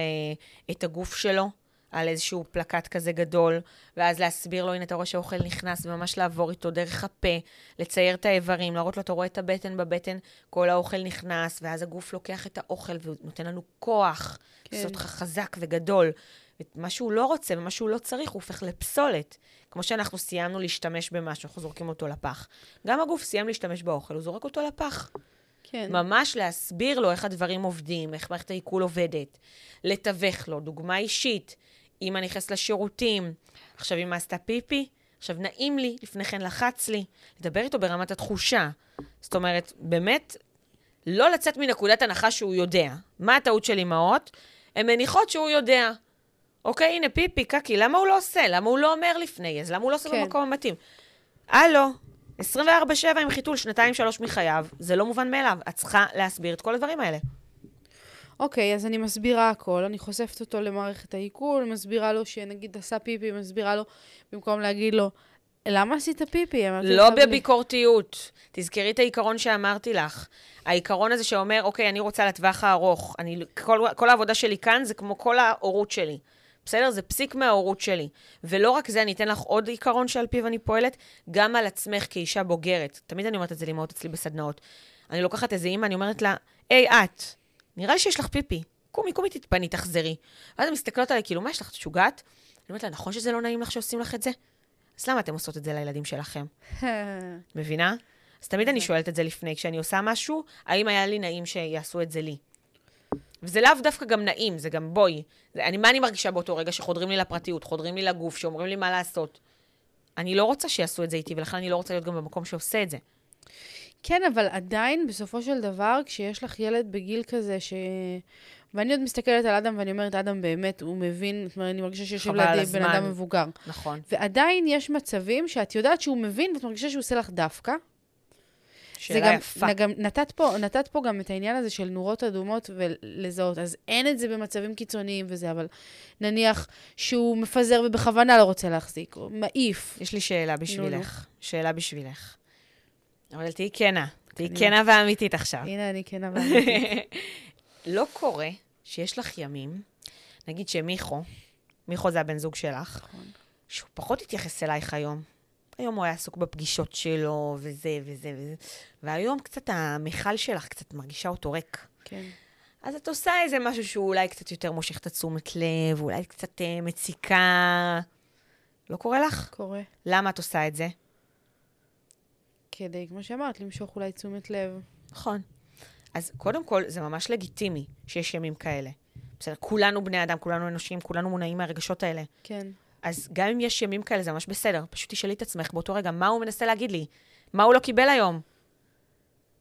S2: את הגוף שלו על איזשהו פלקט כזה גדול, ואז להסביר לו, הנה, אתה רואה שהאוכל נכנס, וממש לעבור איתו דרך הפה, לצייר את האיברים, להראות לו, אתה רואה את הבטן, בבטן כל האוכל נכנס, ואז הגוף לוקח את האוכל ונותן לנו כוח,
S1: כן.
S2: לעשות אותך חזק וגדול. ומה שהוא לא רוצה ומה שהוא לא צריך, הוא הופך לפסולת. כמו שאנחנו סיימנו להשתמש במשהו, אנחנו זורקים אותו לפח. גם הגוף סיים להשתמש באוכל, הוא זורק אותו לפח.
S1: כן.
S2: ממש להסביר לו איך הדברים עובדים, איך מערכת העיכול עובדת, לתווך לו, דוגמה אישית, אמא נכנסת לשירותים, עכשיו אמא עשתה פיפי, עכשיו נעים לי, לפני כן לחץ לי, לדבר איתו ברמת התחושה. זאת אומרת, באמת, לא לצאת מנקודת הנחה שהוא יודע. מה הטעות של אמהות? הן מניחות שהוא יודע. אוקיי, הנה פיפי, קקי, למה הוא לא עושה? למה הוא לא אומר לפני? אז למה הוא לא עושה
S1: כן.
S2: במקום המתאים? הלו, 24-7 עם חיתול שנתיים-שלוש מחייו, זה לא מובן מאליו. את צריכה להסביר את כל הדברים האלה.
S1: אוקיי, אז אני מסבירה הכל, אני חושפת אותו למערכת העיכול, מסבירה לו שנגיד עשה פיפי, מסבירה לו, במקום להגיד לו, למה עשית פיפי?
S2: לא
S1: לך בלי."
S2: בביקורתיות. תזכרי את העיקרון שאמרתי לך. העיקרון הזה שאומר, אוקיי, אני רוצה לטווח הארוך. אני, כל, כל העבודה שלי כאן זה כמו כל ההורות שלי. בסדר? זה פסיק מההורות שלי. ולא רק זה, אני אתן לך עוד עיקרון שעל פיו אני פועלת, גם על עצמך כאישה בוגרת. תמיד אני אומרת את זה לאמהות אצלי בסדנאות. אני לוקחת איזה אימא, אני אומרת לה, היי, את, נראה לי שיש לך פיפי. קומי, קומי, תתפני, תחזרי. ואז הן מסתכלות עליי, כאילו, מה יש לך, את משוגעת? אני אומרת לה, נכון שזה לא נעים לך שעושים לך את זה? אז למה אתם עושות את זה לילדים שלכם? [laughs] מבינה? אז תמיד אני שואלת את זה לפני, כשאני עושה משהו, האם היה לי נעים שיעשו את זה לי? וזה לאו דווקא גם נעים, זה גם בואי. זה, אני, מה אני מרגישה באותו רגע שחודרים לי לפרטיות, חודרים לי לגוף, שאומרים לי מה לעשות? אני לא רוצה שיעשו את זה איתי, ולכן אני לא רוצה להיות גם במקום שעושה את זה.
S1: כן, אבל עדיין, בסופו של דבר, כשיש לך ילד בגיל כזה, ש... ואני עוד מסתכלת על אדם ואני אומרת, אדם באמת, הוא מבין, זאת אומרת, אני מרגישה שיושב לידי בן. אדם מבוגר.
S2: נכון.
S1: ועדיין יש מצבים שאת יודעת שהוא מבין, ואת מרגישה שהוא עושה לך דווקא.
S2: שאלה
S1: גם,
S2: יפה.
S1: גם נתת פה, נתת פה גם את העניין הזה של נורות אדומות ולזהות. אז אין את זה במצבים קיצוניים וזה, אבל נניח שהוא מפזר ובכוונה לא רוצה להחזיק, או מעיף.
S2: יש לי שאלה
S1: נו.
S2: בשבילך. שאלה בשבילך. אבל תהיי כנה. תהיי כנה ואמיתית עכשיו.
S1: הנה, אני כן [laughs] אבל...
S2: לא קורה שיש לך ימים, נגיד שמיכו, מיכו זה הבן זוג שלך,
S1: נכון.
S2: שהוא פחות התייחס אלייך היום. היום הוא היה עסוק בפגישות שלו, וזה וזה וזה, והיום קצת המכל שלך קצת מרגישה אותו ריק.
S1: כן.
S2: אז את עושה איזה משהו שהוא אולי קצת יותר מושך את התשומת לב, אולי קצת אה, מציקה. לא קורה לך?
S1: קורה.
S2: למה את עושה את זה?
S1: כדי, כמו שאמרת, למשוך אולי תשומת לב.
S2: נכון. אז קודם כל, זה ממש לגיטימי שיש ימים כאלה. בסדר, כולנו בני אדם, כולנו אנושיים, כולנו מונעים מהרגשות האלה.
S1: כן.
S2: אז גם אם יש ימים כאלה, זה ממש בסדר. פשוט תשאלי את עצמך באותו רגע, מה הוא מנסה להגיד לי? מה הוא לא קיבל היום?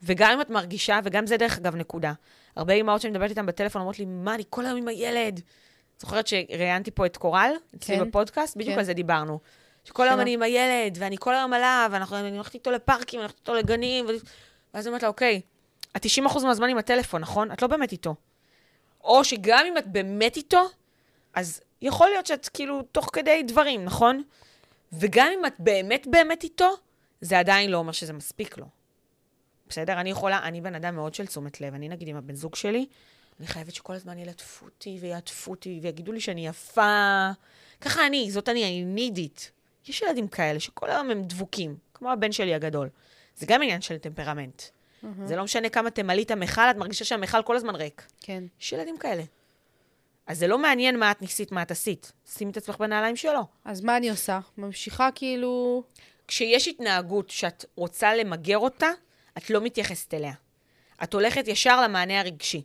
S2: וגם אם את מרגישה, וגם זה דרך אגב נקודה. הרבה אימהות שאני מדברת איתן בטלפון אומרות לי, מה, אני כל היום עם הילד. זוכרת שראיינתי פה את קורל, אצלי
S1: כן.
S2: בפודקאסט? בדיוק
S1: כן.
S2: על זה דיברנו. שכל היום? אני עם הילד, ואני כל היום עליו, ואני הולכת איתו לפארקים, אני הולכת איתו לגנים. ואז אני אומרת לה, אוקיי, את 90% מהזמן עם הטלפון, נכון? את לא באמת איתו. או שגם אם את באמת איתו, אז יכול להיות שאת כאילו תוך כדי דברים, נכון? וגם אם את באמת באמת איתו, זה עדיין לא אומר שזה מספיק לו. בסדר? אני יכולה, אני בן אדם מאוד של תשומת לב. אני נגיד עם הבן זוג שלי, אני חייבת שכל הזמן ילטפו אותי ויעטפו אותי ויגידו לי שאני יפה. ככה אני, זאת אני, אני נידית. יש ילדים כאלה שכל היום הם דבוקים, כמו הבן שלי הגדול. זה גם עניין של טמפרמנט.
S1: אהה.
S2: זה לא משנה כמה תמלאי את המכל, את מרגישה שהמכל כל הזמן ריק.
S1: כן.
S2: יש ילדים כאלה. אז זה לא מעניין מה את ניסית, מה את עשית. שימי את עצמך בנעליים שלו.
S1: אז מה אני עושה? ממשיכה כאילו...
S2: כשיש התנהגות שאת רוצה למגר אותה, את לא מתייחסת אליה. את הולכת ישר למענה הרגשי,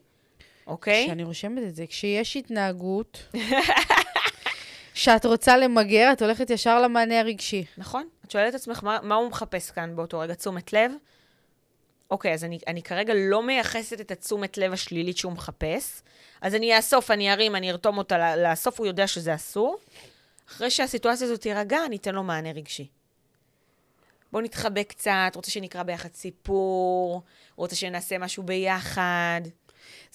S2: אוקיי?
S1: כשאני רושמת את זה, כשיש התנהגות [laughs] שאת רוצה למגר, את הולכת ישר למענה הרגשי.
S2: נכון. את שואלת את עצמך, מה, מה הוא מחפש כאן באותו רגע? תשומת לב? אוקיי, אז אני, אני כרגע לא מייחסת את התשומת לב השלילית שהוא מחפש, אז אני אאסוף, אני ארים, אני ארתום אותה לאסוף, הוא יודע שזה אסור. אחרי שהסיטואציה הזאת תירגע, אני אתן לו מענה רגשי. בואו נתחבק קצת, רוצה שנקרא ביחד סיפור, רוצה שנעשה משהו ביחד.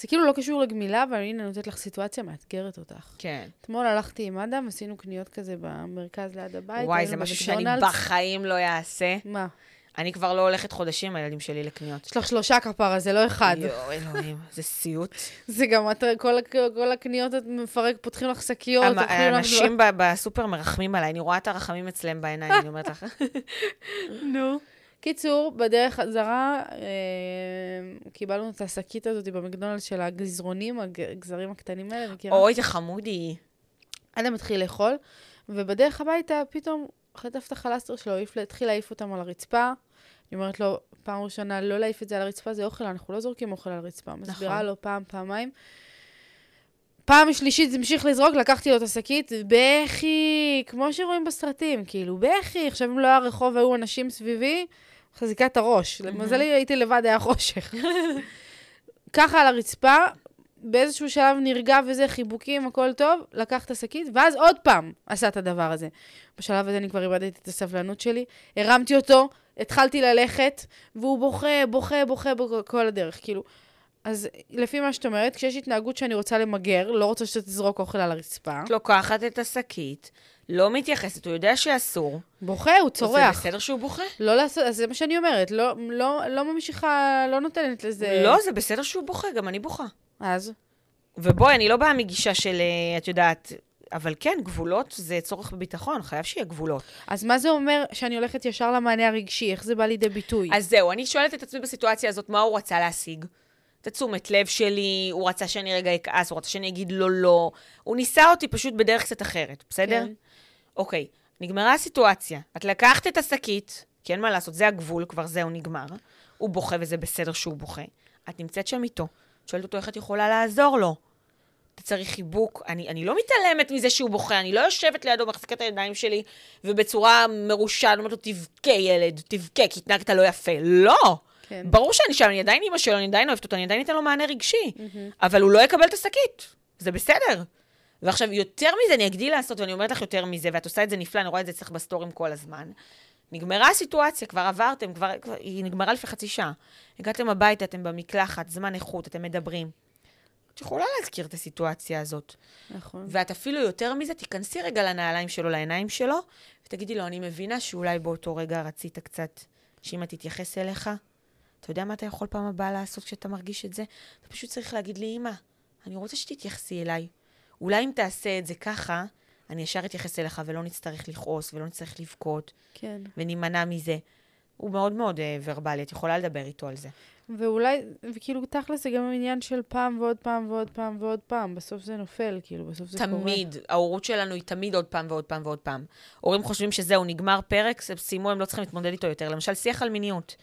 S1: זה כאילו לא קשור לגמילה, אבל הנה נותנת לך סיטואציה מאתגרת אותך.
S2: כן.
S1: אתמול הלכתי עם אדם, עשינו קניות כזה במרכז ליד הבית.
S2: וואי, זה משהו שאני. בחיים לא אעשה.
S1: מה?
S2: אני כבר לא הולכת חודשים, הילדים שלי, לקניות.
S1: יש לך שלושה כפרה, זה לא אחד.
S2: יואו, אלוהים, זה סיוט. [laughs]
S1: זה גם, את, כל, כל הקניות את מפרק, פותחים לך שקיות,
S2: המ-
S1: אוכלים לך...
S2: האנשים ב- בסופר מרחמים עליי, אני רואה את הרחמים אצלם בעיניים, אני אומרת לך. [laughs]
S1: נו. קיצור, בדרך חזרה, אה, קיבלנו את השקית הזאת במקדונלדס של הגזרונים, הגזרים הקטנים האלה, מכירה?
S2: אוי, זה חמודי.
S1: אדם התחיל לאכול, ובדרך הביתה פתאום חטף את החלסטר שלו, התחיל להעיף אותם על הרצפה. אני אומרת לו, פעם ראשונה לא להעיף את זה על הרצפה, זה אוכל, אנחנו לא זורקים אוכל על הרצפה. מסבירה
S2: נכון.
S1: לו פעם, פעמיים. פעם שלישית זה המשיך לזרוק, לקחתי לו את השקית, בכי, כמו שרואים בסרטים, כאילו, בכי. עכשיו, אם לא היה רחוב והיו אנשים סביבי, חזיקה את הראש. למזלי הייתי לבד, היה חושך. [laughs] ככה על הרצפה, באיזשהו שלב נרגע וזה, חיבוקים, הכל טוב, לקח את השקית, ואז עוד פעם עשה את הדבר הזה. בשלב הזה אני כבר איבדתי את הסבלנות שלי, הרמתי אותו, התחלתי ללכת, והוא בוכה, בוכה, בוכה, כל הדרך, כאילו. אז לפי מה שאת אומרת, כשיש התנהגות שאני רוצה למגר, לא רוצה שאתה תזרוק אוכל על הרצפה,
S2: את לוקחת את השקית, לא מתייחסת, הוא יודע שאסור.
S1: בוכה, הוא צורח.
S2: זה בסדר שהוא בוכה?
S1: לא לעשות, אז זה מה שאני אומרת, לא, לא, לא ממשיכה, לא נותנת לזה...
S2: לא, זה בסדר שהוא בוכה, גם אני בוכה.
S1: אז?
S2: ובואי, אני לא באה מגישה של, אה, את יודעת, אבל כן, גבולות זה צורך בביטחון, חייב שיהיה גבולות.
S1: אז מה זה אומר שאני הולכת ישר למענה הרגשי? איך זה בא לידי ביטוי?
S2: אז זהו, אני שואלת את עצמי בסיטואציה הזאת, מה הוא רצה להשיג? את התשומת לב שלי, הוא רצה שאני רגע אכעס, הוא רצה שאני אגיד לו לא. הוא ניסה אותי פשוט בדרך קצת אחרת, בסדר?
S1: כן.
S2: אוקיי, נגמרה הסיטואציה. את לקחת את השקית, כי אין מה לעשות, זה הגבול, כבר זהו, נגמר. הוא בוכה וזה בסדר שהוא בוכה. את נמצאת שם איתו, את שואלת אותו איך את יכולה לעזור לו. אתה צריך חיבוק. אני, אני לא מתעלמת מזה שהוא בוכה, אני לא יושבת לידו, מחזיקה את הידיים שלי, ובצורה מרושעת אומרת לו, תבכה ילד, תבכה, כי התנהגת לא יפה. לא!
S1: כן.
S2: ברור שאני שם, אני עדיין אימא שלו, אני עדיין אוהבת אותו, אני עדיין אתן לו מענה רגשי. אבל הוא לא יקבל את השקית, זה בסדר. ועכשיו, יותר מזה, אני אגדיל לעשות, ואני אומרת לך יותר מזה, ואת עושה את זה נפלא, אני רואה את זה אצלך בסטורים כל הזמן. נגמרה הסיטואציה, כבר עברתם, כבר, כבר, היא נגמרה לפני חצי שעה. הגעתם הביתה, אתם במקלחת, זמן איכות, אתם מדברים. את יכולה להזכיר את הסיטואציה הזאת.
S1: נכון.
S2: ואת אפילו יותר מזה, תיכנסי רגע לנעליים שלו, לעיניים שלו, ותגידי לו, אני מבינה שאולי באותו רגע רצית קצת שאמא תתייחס אליך. אתה יודע מה אתה יכול פעם הבאה לעשות כשאתה מרגיש את זה? אתה פשוט צריך להגיד לי, אמא, אני רוצה שתתייחסי אליי. אולי אם תעשה את זה ככה, אני ישר אתייחס אליך ולא נצטרך לכעוס ולא נצטרך לבכות
S1: כן.
S2: ונימנע מזה. הוא מאוד מאוד uh, ורבלי, את יכולה לדבר איתו על זה.
S1: ואולי, וכאילו, תכל'ס זה גם עניין של פעם ועוד פעם ועוד פעם ועוד פעם. בסוף זה נופל, כאילו, בסוף זה קורה.
S2: תמיד, ההורות שלנו היא תמיד עוד פעם ועוד פעם ועוד פעם. הורים חושבים שזהו, נגמר פרק, סיימו, הם לא צריכים להתמודד איתו יותר. למשל, שיח על מיניות.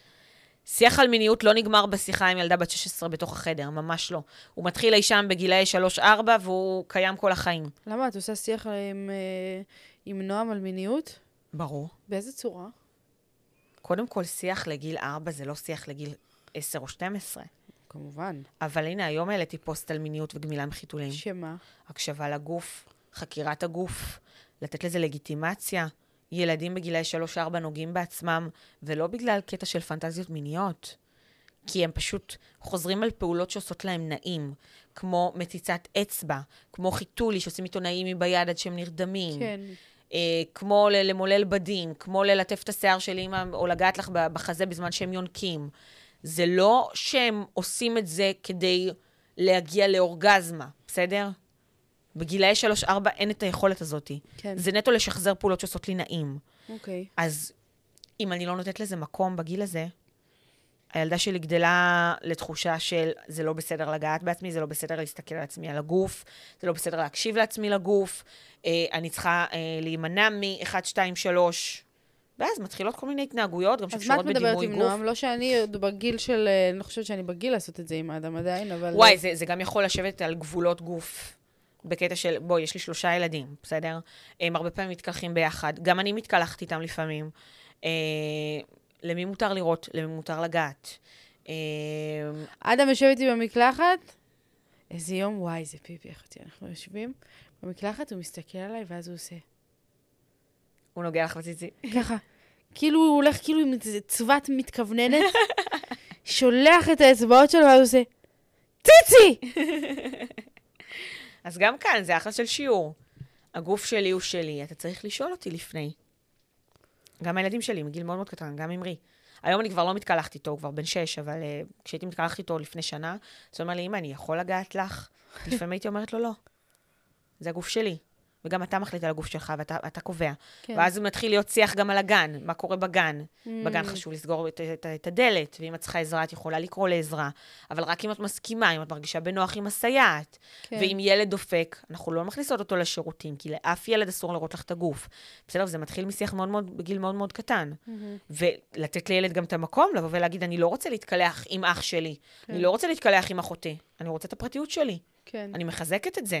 S2: שיח על מיניות לא נגמר בשיחה עם ילדה בת 16 בתוך החדר, ממש לא. הוא מתחיל אי שם בגילאי 3-4 והוא קיים כל החיים.
S1: למה? את עושה שיח עם, אה, עם נועם על מיניות?
S2: ברור.
S1: באיזה צורה?
S2: קודם כל, שיח לגיל 4 זה לא שיח לגיל 10 או 12.
S1: כמובן.
S2: אבל הנה, היום העליתי פוסט על מיניות וגמילה מחיתולים.
S1: שמה?
S2: הקשבה לגוף, חקירת הגוף, לתת לזה לגיטימציה. ילדים בגילאי 3-4 נוגעים בעצמם, ולא בגלל קטע של פנטזיות מיניות. כי הם פשוט חוזרים על פעולות שעושות להם נעים, כמו מציצת אצבע, כמו חיתולי שעושים איתו נעים ביד עד שהם נרדמים.
S1: כן.
S2: אה, כמו ל- למולל בדים, כמו ללטף את השיער של אימא, או לגעת לך בחזה בזמן שהם יונקים. זה לא שהם עושים את זה כדי להגיע לאורגזמה, בסדר? בגילאי 3-4 אין את היכולת הזאת.
S1: כן.
S2: זה נטו לשחזר פעולות שעושות לי נעים.
S1: אוקיי.
S2: אז אם אני לא נותנת לזה מקום בגיל הזה, הילדה שלי גדלה לתחושה של זה לא בסדר לגעת בעצמי, זה לא בסדר להסתכל על עצמי על הגוף, זה לא בסדר להקשיב לעצמי לגוף, אה, אני צריכה אה, להימנע מ-1, 2, 3, ואז מתחילות כל מיני התנהגויות, גם
S1: אז מה את
S2: שקשורות
S1: מדברת
S2: בדימוי
S1: עם
S2: גוף.
S1: נועם? לא שאני עוד בגיל של... אה, אני לא חושבת שאני בגיל לעשות את זה עם האדם עדיין, אבל...
S2: וואי, זה, זה גם יכול לשבת על גבולות גוף. בקטע של, בואי, יש לי שלושה ילדים, בסדר? הם הרבה פעמים מתקלחים ביחד. גם אני מתקלחת איתם לפעמים. אה, למי מותר לראות? למי מותר לגעת? אה,
S1: אדם יושב איתי במקלחת, איזה יום, וואי, זה פיפי, איך אותי, אנחנו יושבים במקלחת, הוא מסתכל עליי, ואז הוא עושה
S2: הוא נוגע לך בציצי.
S1: ככה. כאילו הוא הולך כאילו עם איזה צבת מתכווננת, שולח את האצבעות שלו, ואז הוא עושה, ציצי! [laughs]
S2: אז גם כאן, זה אחלה של שיעור. הגוף שלי הוא שלי, אתה צריך לשאול אותי לפני. גם הילדים שלי, מגיל מאוד מאוד קטן, גם אמרי. היום אני כבר לא מתקלחת איתו, הוא כבר בן שש, אבל uh, כשהייתי מתקלחת איתו לפני שנה, אז הוא אומר לי, אמא, אני יכול לגעת לך? [laughs] לפעמים הייתי אומרת לו, לא. זה הגוף שלי. וגם אתה מחליט על הגוף שלך, ואתה אתה קובע.
S1: כן.
S2: ואז מתחיל להיות שיח גם על הגן, מה קורה בגן.
S1: Mm.
S2: בגן חשוב לסגור את, את, את הדלת, ואם את צריכה עזרה, את יכולה לקרוא לעזרה. אבל רק אם את מסכימה, אם את מרגישה בנוח עם הסייעת.
S1: כן.
S2: ואם ילד דופק, אנחנו לא מכניסות אותו לשירותים, כי לאף ילד אסור לראות לך את הגוף. בסדר? זה מתחיל משיח מאוד מאוד, בגיל מאוד מאוד קטן.
S1: מהמם.
S2: ולתת לילד גם את המקום לבוא ולהגיד, אני לא רוצה להתקלח עם אח שלי,
S1: כן.
S2: אני לא רוצה להתקלח עם אחותי, אני רוצה את הפרטיות שלי.
S1: כן.
S2: אני מחזקת את זה.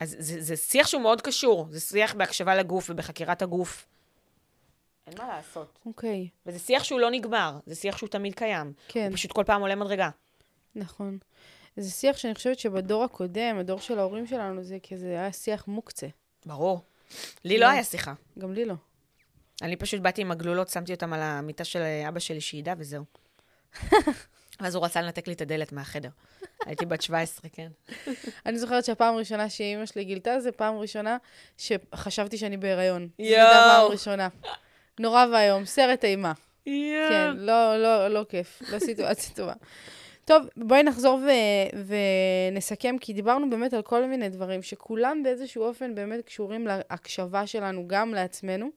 S2: אז זה, זה שיח שהוא מאוד קשור, זה שיח בהקשבה לגוף ובחקירת הגוף. אין מה לעשות.
S1: אוקיי,
S2: וזה שיח שהוא לא נגמר, זה שיח שהוא תמיד קיים.
S1: כן,
S2: הוא פשוט כל פעם עולה מדרגה.
S1: נכון. זה שיח שאני חושבת שבדור הקודם, הדור של ההורים שלנו, זה כזה היה שיח מוקצה.
S2: ברור. לי לא. היה שיחה.
S1: גם לי לא.
S2: אני פשוט באתי עם הגלולות, שמתי אותם על המיטה של אבא שלי שידע, וזהו. [laughs] ואז הוא רצה לנתק לי את הדלת מהחדר. [laughs] הייתי בת 17, כן.
S1: אני זוכרת שהפעם הראשונה שאימא שלי גילתה, זה פעם ראשונה שחשבתי שאני בהיריון. זו
S2: יואו.
S1: הייתה הפעם הראשונה. נורא ואיום, סרט אימה. כן, לא, לא, לא כיף, לא סיטואציה טובה. טוב, בואי נחזור ו- ונסכם, כי דיברנו באמת על כל מיני דברים שכולם באיזשהו אופן באמת קשורים להקשבה שלנו גם לעצמנו,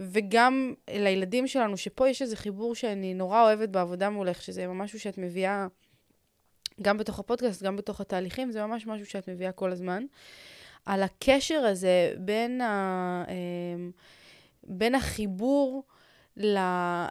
S1: וגם לילדים שלנו, שפה יש איזה חיבור שאני נורא אוהבת בעבודה מולך, שזה משהו שאת מביאה גם בתוך הפודקאסט, גם בתוך התהליכים, זה ממש משהו שאת מביאה כל הזמן. על הקשר הזה בין, ה, אמ, בין החיבור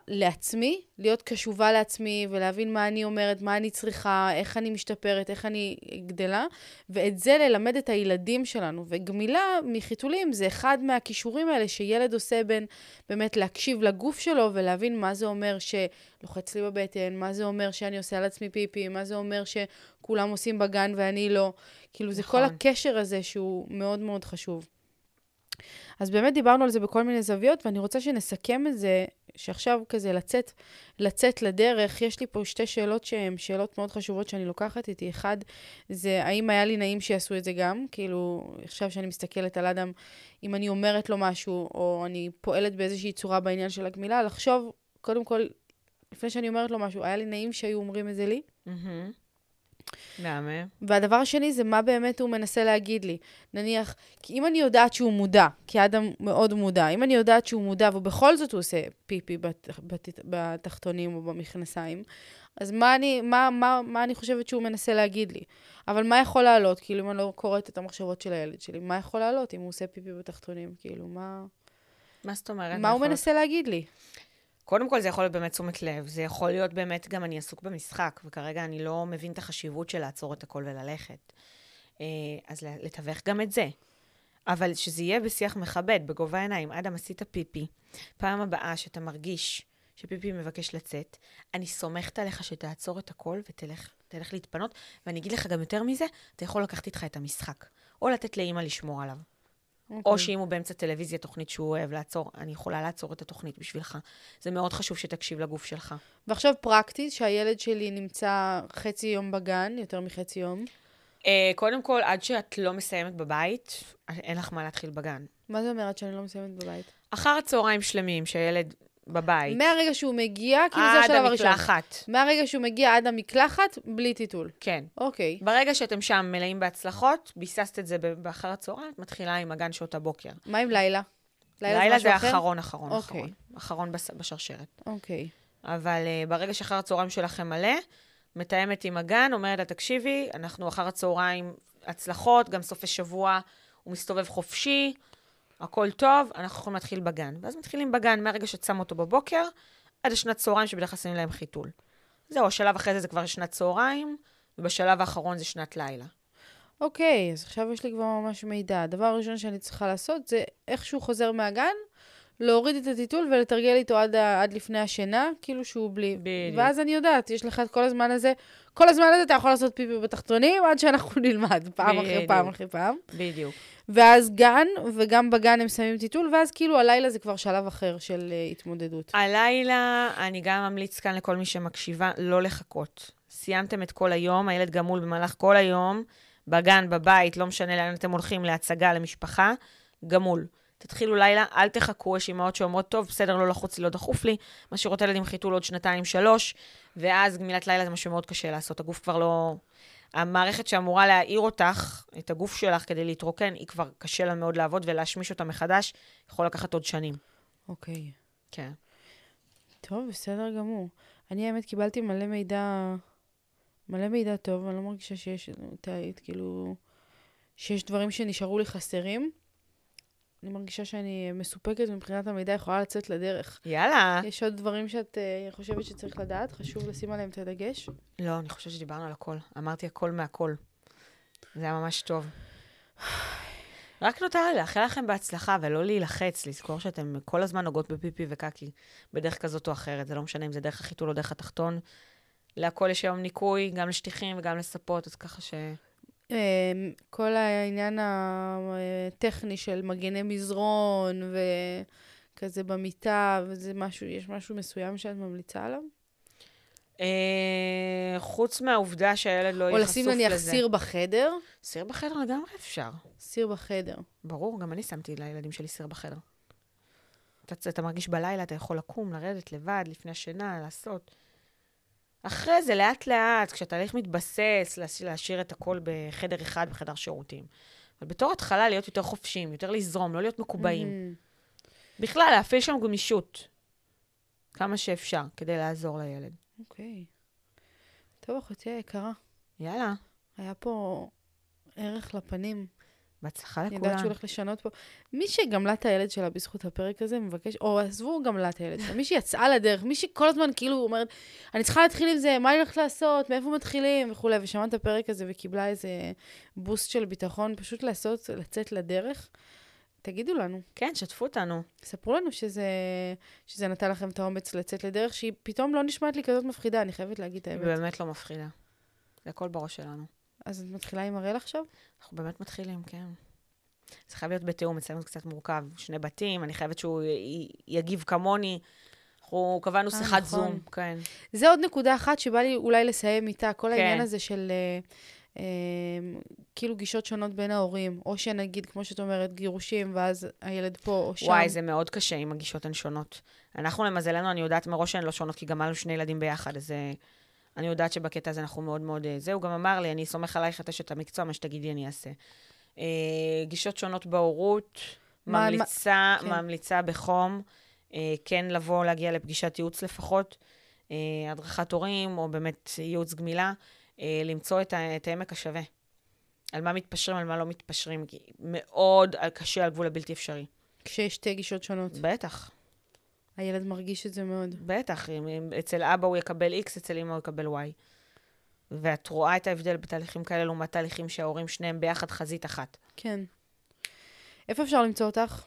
S1: לעצמי, להיות קשובה לעצמי ולהבין מה אני אומרת, מה אני צריכה, איך אני משתפרת, איך אני גדלה, ואת זה ללמד את הילדים שלנו. וגמילה מחיתולים זה אחד מהכישורים האלה שילד עושה בין באמת להקשיב לגוף שלו ולהבין מה זה אומר שלוחץ לי בבטן, מה זה אומר שאני עושה על עצמי פיפי, מה זה אומר שכולם עושים בגן ואני לא. כאילו, זה כל
S2: נכון.
S1: הקשר הזה שהוא מאוד מאוד חשוב. אז באמת דיברנו על זה בכל מיני זוויות, ואני רוצה שנסכם את זה, שעכשיו כזה לצאת, לצאת לדרך. יש לי פה שתי שאלות שהן שאלות מאוד חשובות שאני לוקחת איתי. אחד, זה האם היה לי נעים שיעשו את זה גם? כאילו, עכשיו שאני מסתכלת על אדם, אם אני אומרת לו משהו, או אני פועלת באיזושהי צורה בעניין של הגמילה, לחשוב, קודם כל, לפני שאני אומרת לו משהו, היה לי נעים שהיו אומרים את זה לי?
S2: מהמם. מהמם.
S1: והדבר השני זה מה באמת הוא מנסה להגיד לי. נניח, כי אם אני יודעת שהוא מודע, כי אדם מאוד מודע, אם אני יודעת שהוא מודע ובכל זאת הוא עושה פיפי בת, בת, בתחתונים או במכנסיים, אז מה אני, מה, מה, מה אני חושבת שהוא מנסה להגיד לי? אבל מה יכול לעלות? כאילו, אם אני לא קוראת את המחשבות של הילד שלי, מה יכול לעלות אם הוא עושה פיפי בתחתונים? כאילו, מה,
S2: מה זאת אומרת?
S1: מה הוא
S2: יכול-
S1: מנסה להגיד לי?
S2: קודם כל, זה יכול להיות באמת תשומת לב. זה יכול להיות באמת, גם אני עסוק במשחק, וכרגע אני לא מבין את החשיבות של לעצור את הכל וללכת. אה, אז לתווך גם את זה. אבל שזה יהיה בשיח מכבד, בגובה העיניים. אדם, עשית פיפי. פעם הבאה שאתה מרגיש שפיפי מבקש לצאת, אני סומכת עליך שתעצור את הכל ותלך תלך להתפנות, ואני אגיד לך גם יותר מזה, אתה יכול לקחת איתך את המשחק. או לתת לאימא לשמור עליו. או
S1: אוקיי.
S2: שאם הוא באמצע טלוויזיה, תוכנית שהוא אוהב לעצור, אני יכולה לעצור את התוכנית בשבילך. זה מאוד חשוב שתקשיב לגוף שלך.
S1: ועכשיו פרקטית, שהילד שלי נמצא חצי יום בגן, יותר מחצי יום.
S2: Uh, קודם כל, עד שאת לא מסיימת בבית, אין לך מה להתחיל בגן.
S1: מה זה אומרת שאני לא מסיימת בבית?
S2: אחר הצהריים שלמים, שהילד בבית,
S1: מהרגע שהוא מגיע, כאילו זה
S2: עד
S1: השלב הראשון.
S2: המקלחת.
S1: מהרגע שהוא מגיע עד המקלחת, בלי טיטול.
S2: כן.
S1: אוקיי.
S2: ברגע שאתם שם מלאים בהצלחות, ביססת את זה באחר הצהריים, את מתחילה עם הגן שעות הבוקר.
S1: מה עם לילה?
S2: לילה
S1: משהו
S2: זה
S1: אחר?
S2: אחרון, אחרון,
S1: אוקיי.
S2: אחרון. אחרון בס- בשרשרת.
S1: אוקיי.
S2: אבל uh, ברגע שאחר הצהריים שלכם מלא, מתאמת עם הגן, אומרת לה, תקשיבי, אנחנו אחר הצהריים הצלחות, גם סופי שבוע הוא מסתובב חופשי, הכל טוב, אנחנו יכולים להתחיל בגן. ואז מתחילים בגן מהרגע שאת שם אותו בבוקר, עד השנת צהריים שבדרך כלל שמים להם חיתול. זהו, השלב אחרי זה זה כבר שנת צהריים, ובשלב האחרון זה שנת לילה.
S1: אוקיי, אז עכשיו יש לי כבר ממש מידע. הדבר הראשון שאני צריכה לעשות זה איך שהוא חוזר מהגן, להוריד את הטיטול ולתרגל איתו עד, ה- עד לפני השינה, כאילו שהוא בלי.
S2: בדיוק.
S1: ואז אני יודעת, יש לך את כל הזמן הזה, כל הזמן הזה אתה יכול לעשות פיפי בתחתונים עד שאנחנו [laughs] נלמד, פעם אחרי
S2: בדיוק.
S1: פעם אחרי פעם.
S2: בדיוק.
S1: ואז גן, וגם בגן הם שמים טיטול, ואז כאילו הלילה זה כבר שלב אחר של uh, התמודדות.
S2: הלילה, אני גם ממליץ כאן לכל מי שמקשיבה, לא לחכות. סיימתם את כל היום, הילד גמול במהלך כל היום, בגן, בבית, לא משנה לאן אתם הולכים, להצגה, למשפחה, גמול. תתחילו לילה, אל תחכו, יש אימהות שאומרות, טוב, בסדר, לא לחוץ לי, לא דחוף לי, משאירות ילד עם חיתול עוד שנתיים, שלוש, ואז גמילת לילה זה משהו מאוד קשה לעשות, הגוף כבר לא... המערכת שאמורה להעיר אותך, את הגוף שלך כדי להתרוקן, היא כבר קשה לה מאוד לעבוד, ולהשמיש אותה מחדש יכול לקחת עוד שנים.
S1: אוקיי.
S2: כן.
S1: טוב, בסדר גמור. אני האמת קיבלתי מלא מידע, מלא מידע טוב, אני לא מרגישה שיש, טעית, כאילו, שיש דברים שנשארו לי חסרים. אני מרגישה שאני מסופקת מבחינת המידע, יכולה לצאת לדרך.
S2: יאללה.
S1: יש עוד דברים שאת uh, חושבת שצריך לדעת? חשוב לשים עליהם את הדגש?
S2: לא, אני חושבת שדיברנו על הכל. אמרתי הכל מהכל. זה היה ממש טוב. רק נותר לי לאחל לכם בהצלחה ולא להילחץ, לזכור שאתם כל הזמן נוגעות בפיפי וקקי בדרך כזאת או אחרת. זה לא משנה אם זה דרך החיתול או דרך התחתון. להכל יש היום ניקוי, גם לשטיחים וגם לספות, אז ככה ש...
S1: Um, כל העניין הטכני של מגני מזרון וכזה במיטה, וזה משהו, יש משהו מסוים שאת ממליצה עליו?
S2: אה, חוץ מהעובדה שהילד לא
S1: או
S2: יהיה חשוף
S1: לשים
S2: לזה.
S1: נניח סיר בחדר?
S2: סיר בחדר לגמרי אפשר.
S1: סיר בחדר.
S2: ברור, גם אני שמתי לילדים שלי סיר בחדר. אתה, אתה מרגיש בלילה, אתה יכול לקום, לרדת לבד, לפני השינה, לעשות. אחרי זה, לאט-לאט, כשהתהליך מתבסס, להש- להשאיר את הכל בחדר אחד, בחדר שירותים. אבל בתור התחלה, להיות יותר חופשיים, יותר לזרום, לא להיות מקובעים.
S1: Mm,
S2: בכלל, להפעיל שם גמישות. כמה שאפשר, כדי לעזור לילד.
S1: אוקיי. טוב, אחותי היקרה,
S2: יאללה,
S1: היה פה ערך לפנים.
S2: בהצלחה
S1: אני
S2: לכולם.
S1: יודעת שהוא הולך לשנות פה. מי שגמלה את הילד שלה בזכות הפרק הזה, מבקש, או עזבו גמלה את הילד שלה, מי שיצאה לדרך, מי שכל הזמן כאילו אומרת, אני צריכה להתחיל עם זה, מה אני הולכת לעשות, מאיפה מתחילים וכולי, ושמעת את הפרק הזה וקיבלה איזה בוסט של ביטחון, פשוט לעשות, לצאת לדרך, תגידו לנו,
S2: כן, שתפו אותנו.
S1: ספרו לנו שזה, שזה נתן לכם את האומץ לצאת לדרך, שהיא פתאום לא נשמעת לי כזאת מפחידה, אני חייבת להגיד את
S2: היא
S1: האמת.
S2: באמת לא מפחידה. זה הכל בראש שלנו.
S1: אז את מתחילה עם הראל עכשיו?
S2: אנחנו באמת מתחילים, כן. זה חייב להיות בתיאום, אצלנו זה קצת מורכב. שני בתים, אני חייבת שהוא י- יגיב כמוני. אנחנו קבענו
S1: אה,
S2: שיחת
S1: נכון.
S2: זום, כן.
S1: זה עוד נקודה אחת שבא לי אולי לסיים איתה, כל
S2: כן.
S1: העניין הזה של אה, כאילו גישות שונות בין ההורים, או שנגיד, כמו שאת אומרת, גירושים, ואז הילד פה או שם.
S2: וואי, זה מאוד קשה אם הגישות הן שונות. אנחנו, למזלנו, אני יודעת מראש שהן לא שונות, כי גמלנו שני ילדים ביחד, אז אה, אני יודעת שבקטע הזה אנחנו מאוד מאוד... אה, זה, הוא גם אמר לי, אני סומך עלייך את אשת המקצוע, מה שתגידי אני אעשה. אה, גישות שונות בהורות,
S1: מה-
S2: ממליצה,
S1: כן.
S2: ממליצה בחום, אה, כן לבוא, להגיע לפגישת ייעוץ לפחות, אה, הדרכת הורים, או באמת ייעוץ גמילה, אה, למצוא את, את העמק השווה. על מה מתפשרים, על מה לא מתפשרים, כי מאוד קשה על גבול הבלתי אפשרי.
S1: כשיש שתי גישות שונות.
S2: בטח,
S1: הילד מרגיש את זה מאוד.
S2: בטח. אם, אם אצל אבא הוא יקבל X, אצל אמא הוא יקבל Y. ואת רואה את ההבדל בתהליכים כאלה לעומת תהליכים שההורים שניהם ביחד חזית אחת.
S1: כן. איפה אפשר למצוא אותך?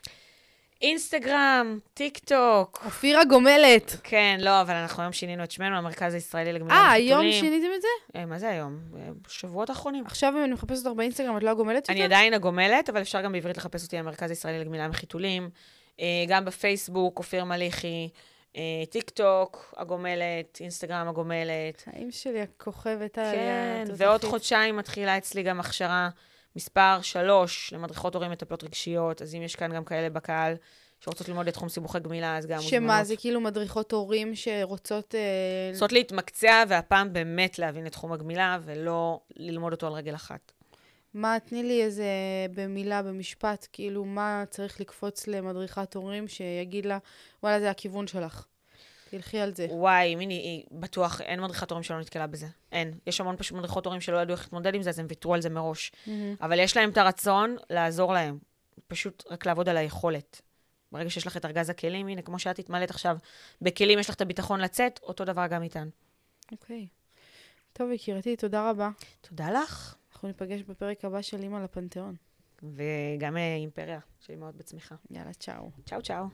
S2: אינסטגרם, טיק טוק.
S1: אופיר הגומלת.
S2: כן, לא, אבל אנחנו היום שינינו את שמנו למרכז הישראלי לגמילה
S1: אה,
S2: מחיתולים.
S1: היום שיניתם את זה?
S2: אה, מה זה היום? אה, בשבועות האחרונים.
S1: עכשיו אם אני מחפשת אותך באינסטגרם, את לא הגומלת יותר?
S2: עדיין הגומלת, אבל אפשר גם בעברית לחפש אותי המרכז הישראלי לגמילה מחיתולים. אה, גם בפייסבוק, אופיר מליחי, אה, טיק טוק, הגומלת, אינסטגרם הגומלת.
S1: האם שלי הכוכבת על
S2: כן,
S1: התותחית.
S2: ועוד חודשיים מתחילה אצלי גם הכשרה מספר שלוש למדריכות הורים מטפלות רגשיות, אז אם יש כאן גם כאלה בקהל שרוצות ללמוד את תחום סיבוכי גמילה, אז גם
S1: שמה, זה כאילו מדריכות הורים שרוצות... אה,
S2: רוצות להתמקצע, והפעם באמת להבין את תחום הגמילה, ולא ללמוד אותו על רגל אחת.
S1: מה, תני לי איזה במילה, במשפט, כאילו, מה צריך לקפוץ למדריכת הורים שיגיד לה, וואלה, זה הכיוון שלך. תלכי על זה.
S2: וואי, מיני, אה, בטוח, אין מדריכת הורים שלא נתקלה בזה. אין. יש המון פשוט מדריכות הורים שלא ידעו איך להתמודד עם זה, אז הם ויתרו על זה מראש.
S1: Mm-hmm.
S2: אבל יש להם את הרצון לעזור להם. פשוט רק לעבוד על היכולת. ברגע שיש לך את ארגז הכלים, הנה, כמו שאת התמלאת עכשיו, בכלים יש לך את הביטחון לצאת, אותו דבר גם איתן.
S1: אוקיי. Okay. טוב, יקירתי, תודה רבה.
S2: תודה לך.
S1: אנחנו ניפגש בפרק הבא של אימא לפנתיאון.
S2: וגם אה, אימפריה, שהיא מאוד בצמיחה.
S1: יאללה, צ'או.
S2: צ'או, צ'או.